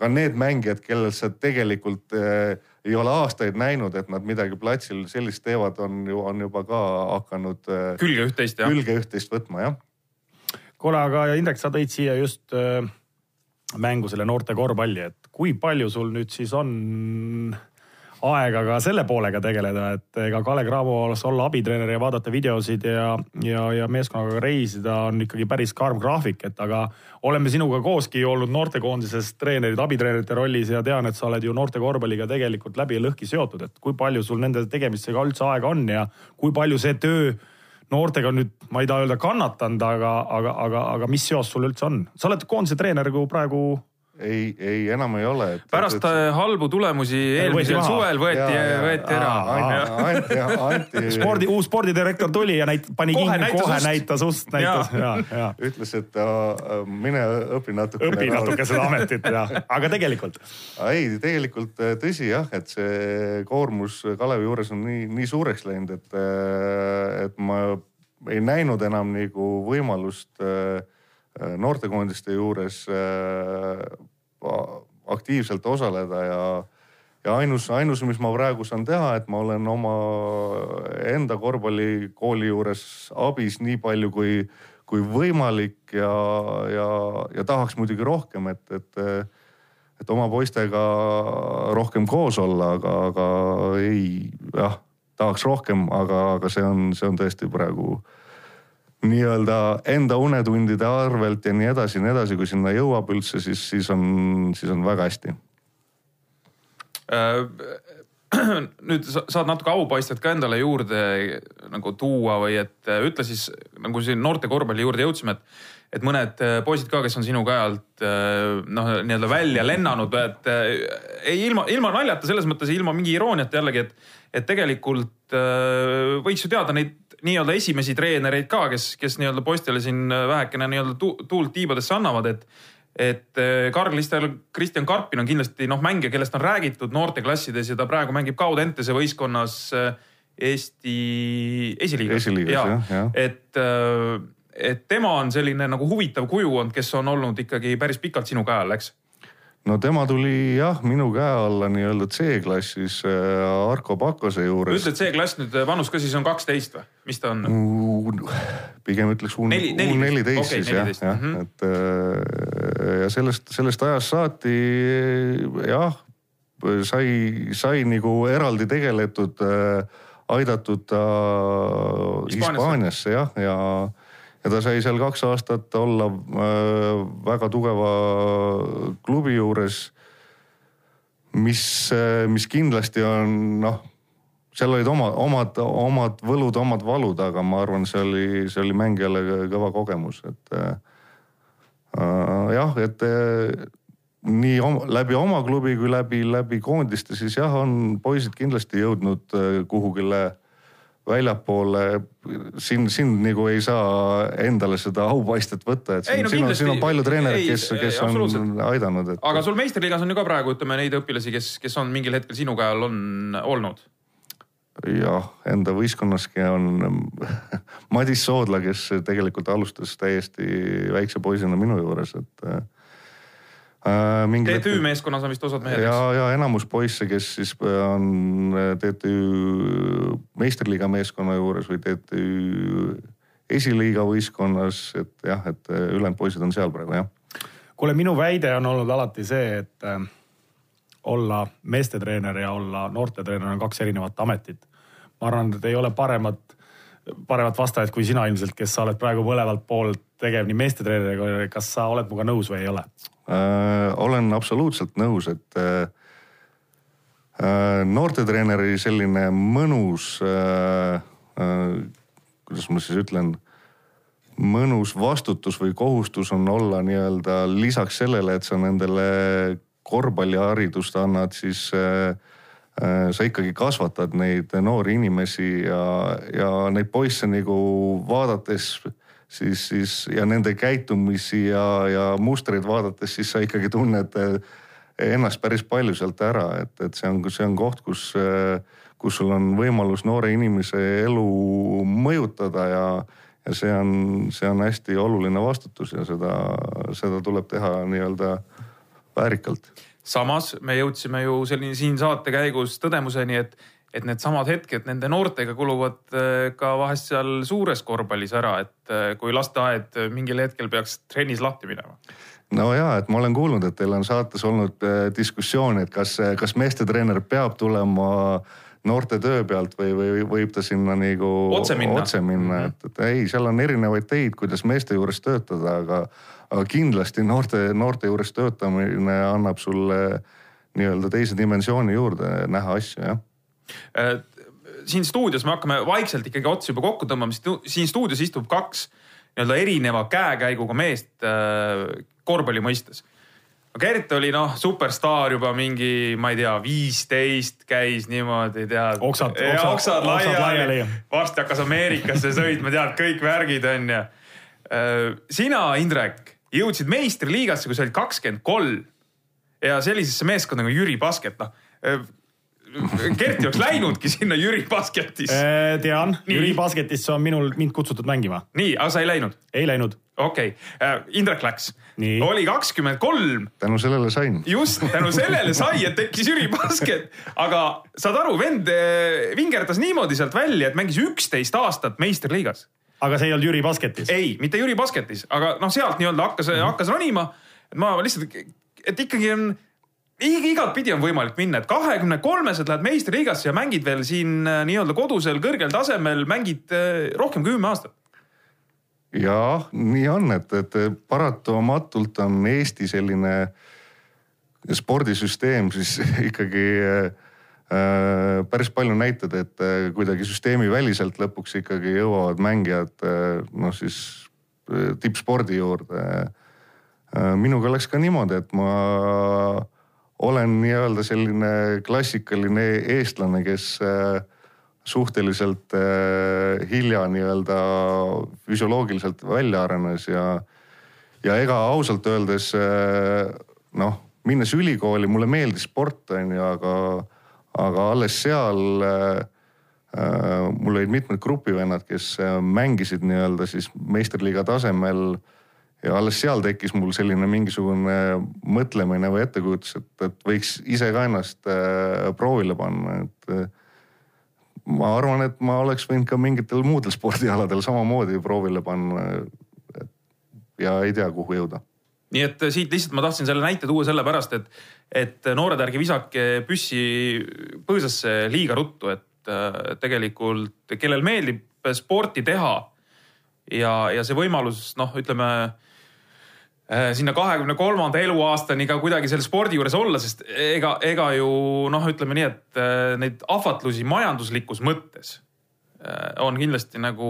ka need mängijad, kellel sa tegelikult äh, ei ole aastaid näinud, et nad midagi platsil sellist teevad, on ju, on juba ka hakanud äh, külge üht-teist, külge üht-teist võtma, jah. kuule, aga Indrek, sa tõid siia just äh mängu selle noorte korvpalli, et kui palju sul nüüd siis on aega ka selle poolega tegeleda, et ega Kalle Cramos olla abitreener ja vaadata videosid ja, ja, ja meeskonnaga reisida on ikkagi päris karm graafik, et aga oleme sinuga kooski olnud noortekoondises treenerid, abitreenerite rollis ja tean, et sa oled ju noorte korvpalliga tegelikult läbi ja lõhki seotud, et kui palju sul nende tegemistega üldse aega on ja kui palju see töö noortega nüüd, ma ei taha öelda kannatanud, aga, aga, aga, aga mis seos sul üldse on? sa oled koondise treener ju praegu ei, ei enam ei ole. pärast et... Äh, halbu tulemusi eelmisel suvel võeti, võeti ära. Anti, Anti. spordi, uus spordidirektor tuli ja näit-, pani kohe kinni, kohe ust. näitas ust, näitas ja, ja. ütles, et uh, mine õpi natuke. õpi natuke seda ametit ja, aga tegelikult. ei, tegelikult äh, tõsi jah, et see koormus Kalevi juures on nii, nii suureks läinud, et, et ma ei näinud enam nagu võimalust äh, noortekoondiste juures aktiivselt osaleda ja, ja ainus, ainus, mis ma praegu saan teha, et ma olen oma enda korvpallikooli juures abis nii palju kui, kui võimalik ja, ja, ja tahaks muidugi rohkem, et, et, et oma poistega rohkem koos olla, aga, aga ei, jah, tahaks rohkem, aga, aga see on, see on tõesti praegu nii-öelda enda unetundide arvelt ja nii edasi ja nii edasi, kui sinna jõuab üldse, siis, siis on, siis on väga hästi. Äh, nüüd saad natuke aupaistet ka endale juurde nagu tuua või et äh, ütle siis nagu siin noorte korvpalli juurde jõudsime, et, et mõned äh, poisid ka, kes on sinu käe alt noh, nii-öelda välja lennanud, et ei ilma, ilma naljata selles mõttes, ilma mingi irooniata jällegi, et, et tegelikult võiks ju teada neid nii-öelda esimesi treenereid ka, kes, kes nii-öelda poistele siin vähekene nii-öelda tuult tiibadesse annavad, et et eh, Karl-Listel, Kristjan Karpin on kindlasti noh, mängija, kellest on räägitud noorteklassides ja ta praegu mängib Kaud-Entese võistkonnas eh, Eesti esiliigas. esiliigas ja, jah, jah. et, et tema on selline nagu huvitav kuju olnud, kes on olnud ikkagi päris pikalt sinu käe all, eks no tema tuli jah, minu käe alla nii-öelda C-klassis äh, Arko Pakose juures. ütled C-klass nüüd äh, vanus ka siis on kaksteist või, mis ta on? pigem ütleks U neliteist okay, siis jah, jah mm, -hmm. et äh, ja sellest, sellest ajast saati jah, sai, sai nagu eraldi tegeletud, aidatud ta Hispaaniasse jah, ja, ja ja ta sai seal kaks aastat olla äh, väga tugeva klubi juures. mis, äh, mis kindlasti on noh, seal olid oma, omad, omad võlud, omad valud, aga ma arvan, see oli, see oli mängijale kõva kogemus, et äh, äh jah, et nii oma, läbi oma klubi kui läbi, läbi koondiste, siis jah, on poisid kindlasti jõudnud kuhugile väljapoole, siin, siin nagu ei saa endale seda aupaistet võtta, et siin, no, siin, on, siin on palju treenereid, kes, kes on aidanud et.... aga sul meistriliigas on ju ka praegu ütleme neid õpilasi, kes, kes on mingil hetkel sinu käe all on olnud? jah, enda võistkonnaski on Madis Soodla, kes tegelikult alustas täiesti väikse poisina minu juures, et äh,. TTÜ hetkel... meeskonnas on vist osad mehed, eks? ja, ja enamus poisse, kes siis on äh, TTÜ meistriliiga meeskonna juures või TTÜ esiliiga võistkonnas, et jah, et äh, ülejäänud poisid on seal praegu jah. kuule, minu väide on olnud alati see, et äh, olla meestetreener ja olla noortetreener on kaks erinevat ametit. ma arvan, et ei ole paremat, paremat vastajat kui sina ilmselt, kes sa oled praegu mõlemalt poolt tegev nii meestetreeneriga, kas sa oled minuga nõus või ei ole? äh,? olen absoluutselt nõus, et äh, äh, noortetreeneri selline mõnus äh,, äh, kuidas ma siis ütlen, mõnus vastutus või kohustus on olla nii-öelda lisaks sellele, et sa nendele korvpalliharidust annad, siis äh, sa ikkagi kasvatad neid noori inimesi ja, ja neid poisse nagu vaadates siis, siis ja nende käitumisi ja, ja mustreid vaadates, siis sa ikkagi tunned eh, ennast päris palju sealt ära, et, et see on, see on koht, kus, eh, kus sul on võimalus noore inimese elu mõjutada ja, ja see on, see on hästi oluline vastutus ja seda, seda tuleb teha nii-öelda väärikalt. Samas me jõudsime ju selline siin saate käigus tõdemuseni, et et needsamad hetked nende noortega kuluvad äh, ka vahest seal suures korvpallis ära, et äh, kui lasteaed mingil hetkel peaks trennis lahti minema. no ja, et ma olen kuulnud, et teil on saates olnud äh, diskussioon, et kas, kas meestetreener peab tulema noorte töö pealt või, või võib ta sinna nagu Otse minna. otse minna et, et ei, seal on erinevaid teid, kuidas meeste juures töötada, aga, aga kindlasti noorte, noorte juures töötamine annab sulle nii-öelda teise dimensiooni juurde näha asju, jah. Äh, siin stuudios me hakkame vaikselt ikkagi otsi juba kokku tõmbama, siin stuudios istub kaks nii-öelda erineva käekäiguga meest äh, korvpalli mõistes. Gert oli noh, superstaar juba mingi, ma ei tea, viisteist käis niimoodi, tead. Oksad- Ja oksad- oksad laiali laiali.. varsti hakkas Ameerikasse sõitma, tead kõik värgid on ju. sina, Indrek, jõudsid meistriliigasse, kui sa olid kakskümmend kolm ja sellisesse meeskonda nagu Jüri Basket, noh Kerti oleks läinudki sinna Jüri Basketis. tean, Nii. Jüri Basketisse on minul, mind kutsutud mängima. nii, aga sa ei läinud? ei läinud. okei okay., Indrek läks Nii., oli kakskümmend kolm tänu sellele sain. just tänu sellele sai, et tekkis Jüri Basket, aga saad aru, vend vingerdas niimoodi sealt välja, et mängis üksteist aastat meistriliigas. Aga see ei olnud Jüri Basketis. ei, mitte Jüri Basketis, aga noh, sealt nii-öelda hakkas mm, -hmm. hakkas ronima. et ma lihtsalt, et ikkagi on, igatpidi on võimalik minna, et kahekümne kolmeselt lähed meistriliigasse ja mängid veel siin äh, nii-öelda kodusel kõrgel tasemel, mängid äh, rohkem kui kümme aastat. jah, nii on, et, et paratamatult on Eesti selline spordisüsteem siis ikkagi äh, päris palju näitab, et äh, kuidagi süsteemiväliselt lõpuks ikkagi jõuavad mängijad äh, noh, siis äh, tippspordi juurde äh,. minuga läks ka niimoodi, et ma olen nii-öelda selline klassikaline eestlane, kes äh, suhteliselt äh, hilja nii-öelda füsioloogiliselt välja arenes ja, ja ega ausalt öeldes äh, noh, minnes ülikooli, mulle meeldis sport on ju, aga, aga alles seal äh, äh, mul olid mitmed grupivennad, kes äh, mängisid nii-öelda siis meistriliiga tasemel ja alles seal tekkis mul selline mingisugune mõtlemine või ettekujutus, et, et võiks ise ka ennast äh, proovile panna, et äh, ma arvan, et ma oleks võinud ka mingitel muudel spordialadel samamoodi proovile panna. ja ei tea, kuhu jõuda. Nii et äh, siit lihtsalt ma tahtsin selle näite tuua sellepärast, et, et noored, ärge visake püssi põõsasse liiga ruttu, et äh, tegelikult kellel meeldib sporti teha ja, ja see võimalus noh, ütleme äh, sinna kahekümne kolmanda eluaastani ka kuidagi selle spordi juures olla, sest ega, ega ju noh, ütleme nii, et äh, neid ahvatlusi majanduslikus mõttes äh, on kindlasti nagu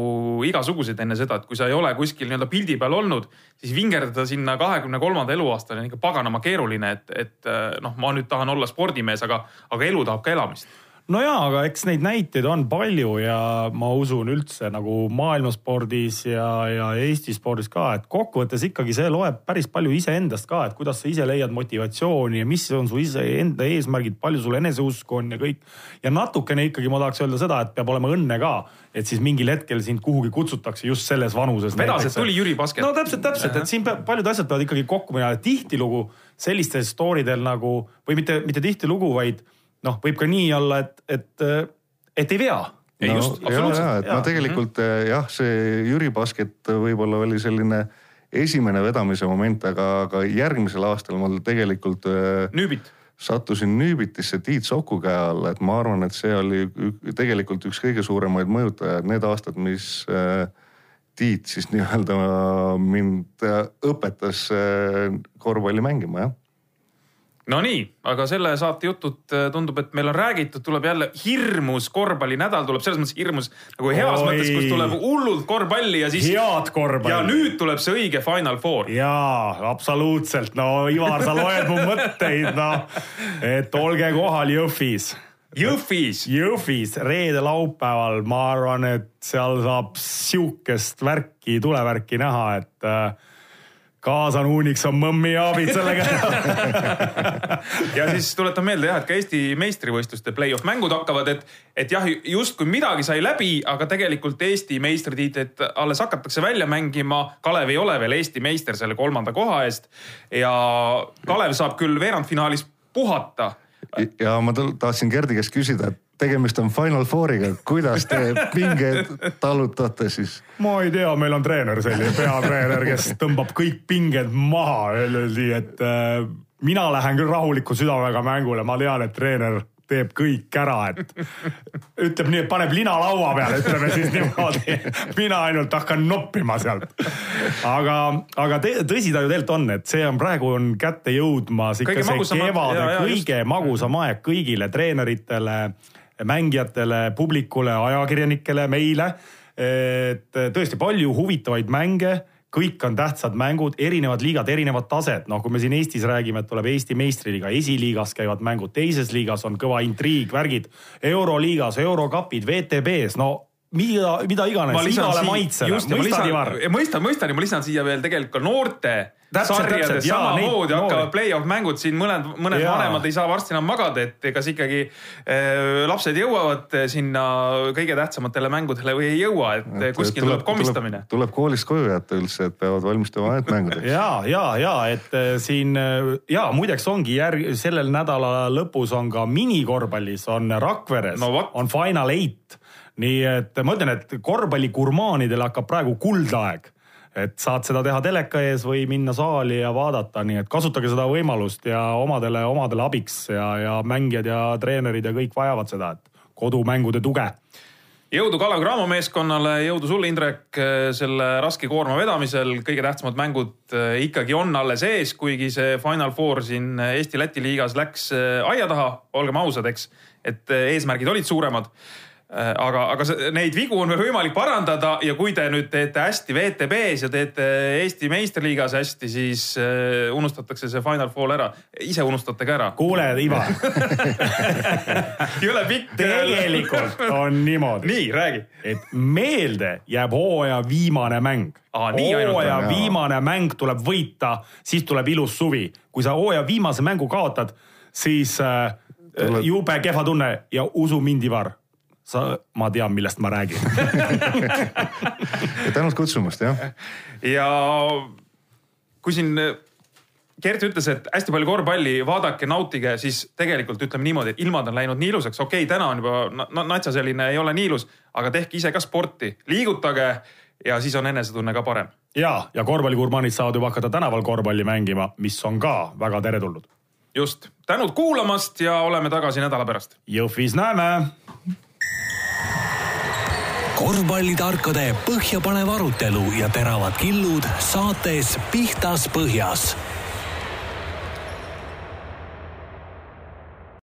igasuguseid enne seda, et kui sa ei ole kuskil nii-öelda pildi peal olnud, siis vingerdada sinna kahekümne kolmanda eluaastani on ikka paganama keeruline, et, et äh, noh, ma nüüd tahan olla spordimees, aga, aga elu tahab ka elamist. No ja, aga eks neid näiteid on palju ja ma usun üldse nagu maailmaspordis ja, ja Eesti spordis ka, et kokkuvõttes ikkagi see loeb päris palju iseendast ka, et kuidas sa ise leiad motivatsiooni ja mis on su iseenda eesmärgid, palju sul eneseusku on ja kõik. ja natukene ikkagi ma tahaks öelda seda, et peab olema õnne ka, et siis mingil hetkel sind kuhugi kutsutakse just selles vanuses. vedas, et tuli Jüri Basket. no täpselt, täpselt, et siin peab, paljud asjad peavad ikkagi kokku minema, tihtilugu sellistel story del nagu või mitte, mitte tihtilugu, vaid noh, võib ka nii olla, et, et, et ei vea. Ei, just, ja, absoluutselt. ja, et Jaa. no tegelikult mm -hmm. jah, see Jüri Basket võib-olla oli selline esimene vedamise moment, aga, aga järgmisel aastal mul tegelikult äh, nüübit. sattusin Nüübitisse Tiit Soku käe alla, et ma arvan, et see oli tegelikult üks kõige suuremaid mõjutajaid, need aastad, mis äh, Tiit siis nii-öelda mind õpetas korvpalli mängima, jah Nonii, aga selle saate jutud äh, tundub, et meil on räägitud, tuleb jälle hirmus korvpallinädal, tuleb selles mõttes hirmus nagu heas Oi. mõttes, kus tuleb hullult korvpalli ja siis. head korvpalli. ja nüüd tuleb see õige Final Four. jaa, absoluutselt, no Ivar, sa loed mu mõtteid, noh. et olge kohal Jõhvis. Jõhvis. Jõhvis reede-laupäeval, ma arvan, et seal saab sihukest värki, tulevärki näha, et äh, kaasan uuniks on mõmmi ja abid sellega. ja siis tuletan meelde jah, et ka Eesti meistrivõistluste play-off mängud hakkavad, et, et jah, justkui midagi sai läbi, aga tegelikult Eesti meistritiitlit alles hakatakse välja mängima. Kalev ei ole veel Eesti meister selle kolmanda koha eest ja Kalev saab küll veerandfinaalis puhata ja ma tahtsin Gerdi käest küsida, et tegemist on Final Fouriga, kuidas te pingeid tallutate siis? ma ei tea, meil on treener selline, peatreener, kes tõmbab kõik pinged maha, öeldi, et äh, mina lähen küll rahuliku südamega mängule, ma tean, et treener teeb kõik ära, et ütleb nii, et paneb lina laua peale, ütleme siis niimoodi. mina ainult hakkan noppima sealt. aga, aga tõsi ta ju tegelikult on, et see on praegu on kätte jõudmas ikka kõige see kevade kõige just. magusam aeg kõigile treeneritele, mängijatele, publikule, ajakirjanikele, meile. et tõesti palju huvitavaid mänge kõik on tähtsad mängud, erinevad liigad, erinevad tased, noh, kui me siin Eestis räägime, et tuleb Eesti meistriliiga, esiliigas käivad mängud, teises liigas on kõva intriig, värgid. euroliigas, eurokapid, WTB-s, no mida, mida iganes, igale maitsele, mõistad Ivar? mõistan, mõistan ja ma lisan siia veel tegelikult ka noorte sarjades samamoodi hakkavad play-off mängud siin mõned, mõned ja. vanemad ei saa varsti enam magada, et kas ikkagi äh, lapsed jõuavad sinna kõige tähtsamatele mängudele või ei jõua, et, et kuskil tuleb, tuleb komistamine. tuleb koolist koju jätta üldse, et peavad valmistuma mängudeks ja, ja, ja et äh, siin äh, ja muideks ongi järg, sellel nädala lõpus on ka minikorvpallis on Rakveres no, on Final Eight. Nii et ma ütlen, et korvpalligurmaanidel hakkab praegu kuldaeg et saad seda teha teleka ees või minna saali ja vaadata, nii et kasutage seda võimalust ja omadele, omadele abiks ja, ja mängijad ja treenerid ja kõik vajavad seda, et kodumängude tuge jõudu Kalev Cramo meeskonnale, jõudu sulle, Indrek, selle raske koorma vedamisel. kõige tähtsamad mängud eh, ikkagi on alles ees, kuigi see Final Four siin Eesti-Läti liigas läks eh, aia taha, olgem ausad, eks. et eh, eesmärgid olid suuremad aga, aga neid vigu on veel võimalik parandada ja kui te nüüd teete hästi WTB-s ja teete Eesti meistriliigas hästi, siis äh, unustatakse see Final Four ära. ise unustate ka ära. kuule, Ivar jõle pikk. tegelikult on niimoodi. nii, räägi. et meelde jääb hooaja viimane mäng. hooaja viimane mäng tuleb võita, siis tuleb ilus suvi. kui sa hooaja viimase mängu kaotad, siis äh, jube kehva tunne ja usu mind, Ivar sa, ma tean, millest ma räägin tänud kutsumast, jah. ja kui siin Gert ütles, et hästi palju korvpalli, vaadake, nautige, siis tegelikult ütleme niimoodi, et ilmad on läinud nii ilusaks, okei okay,, täna on juba natsa selline, ei ole nii ilus, aga tehke ise ka sporti, liigutage ja siis on enesetunne ka parem. ja, ja korvpalligurmaanid saavad juba hakata tänaval korvpalli mängima, mis on ka väga teretulnud. just, tänud kuulamast ja oleme tagasi nädala pärast. Jõhvis näeme korvpallitarkade põhjapanev arutelu ja teravad killud saates Pihtas Põhjas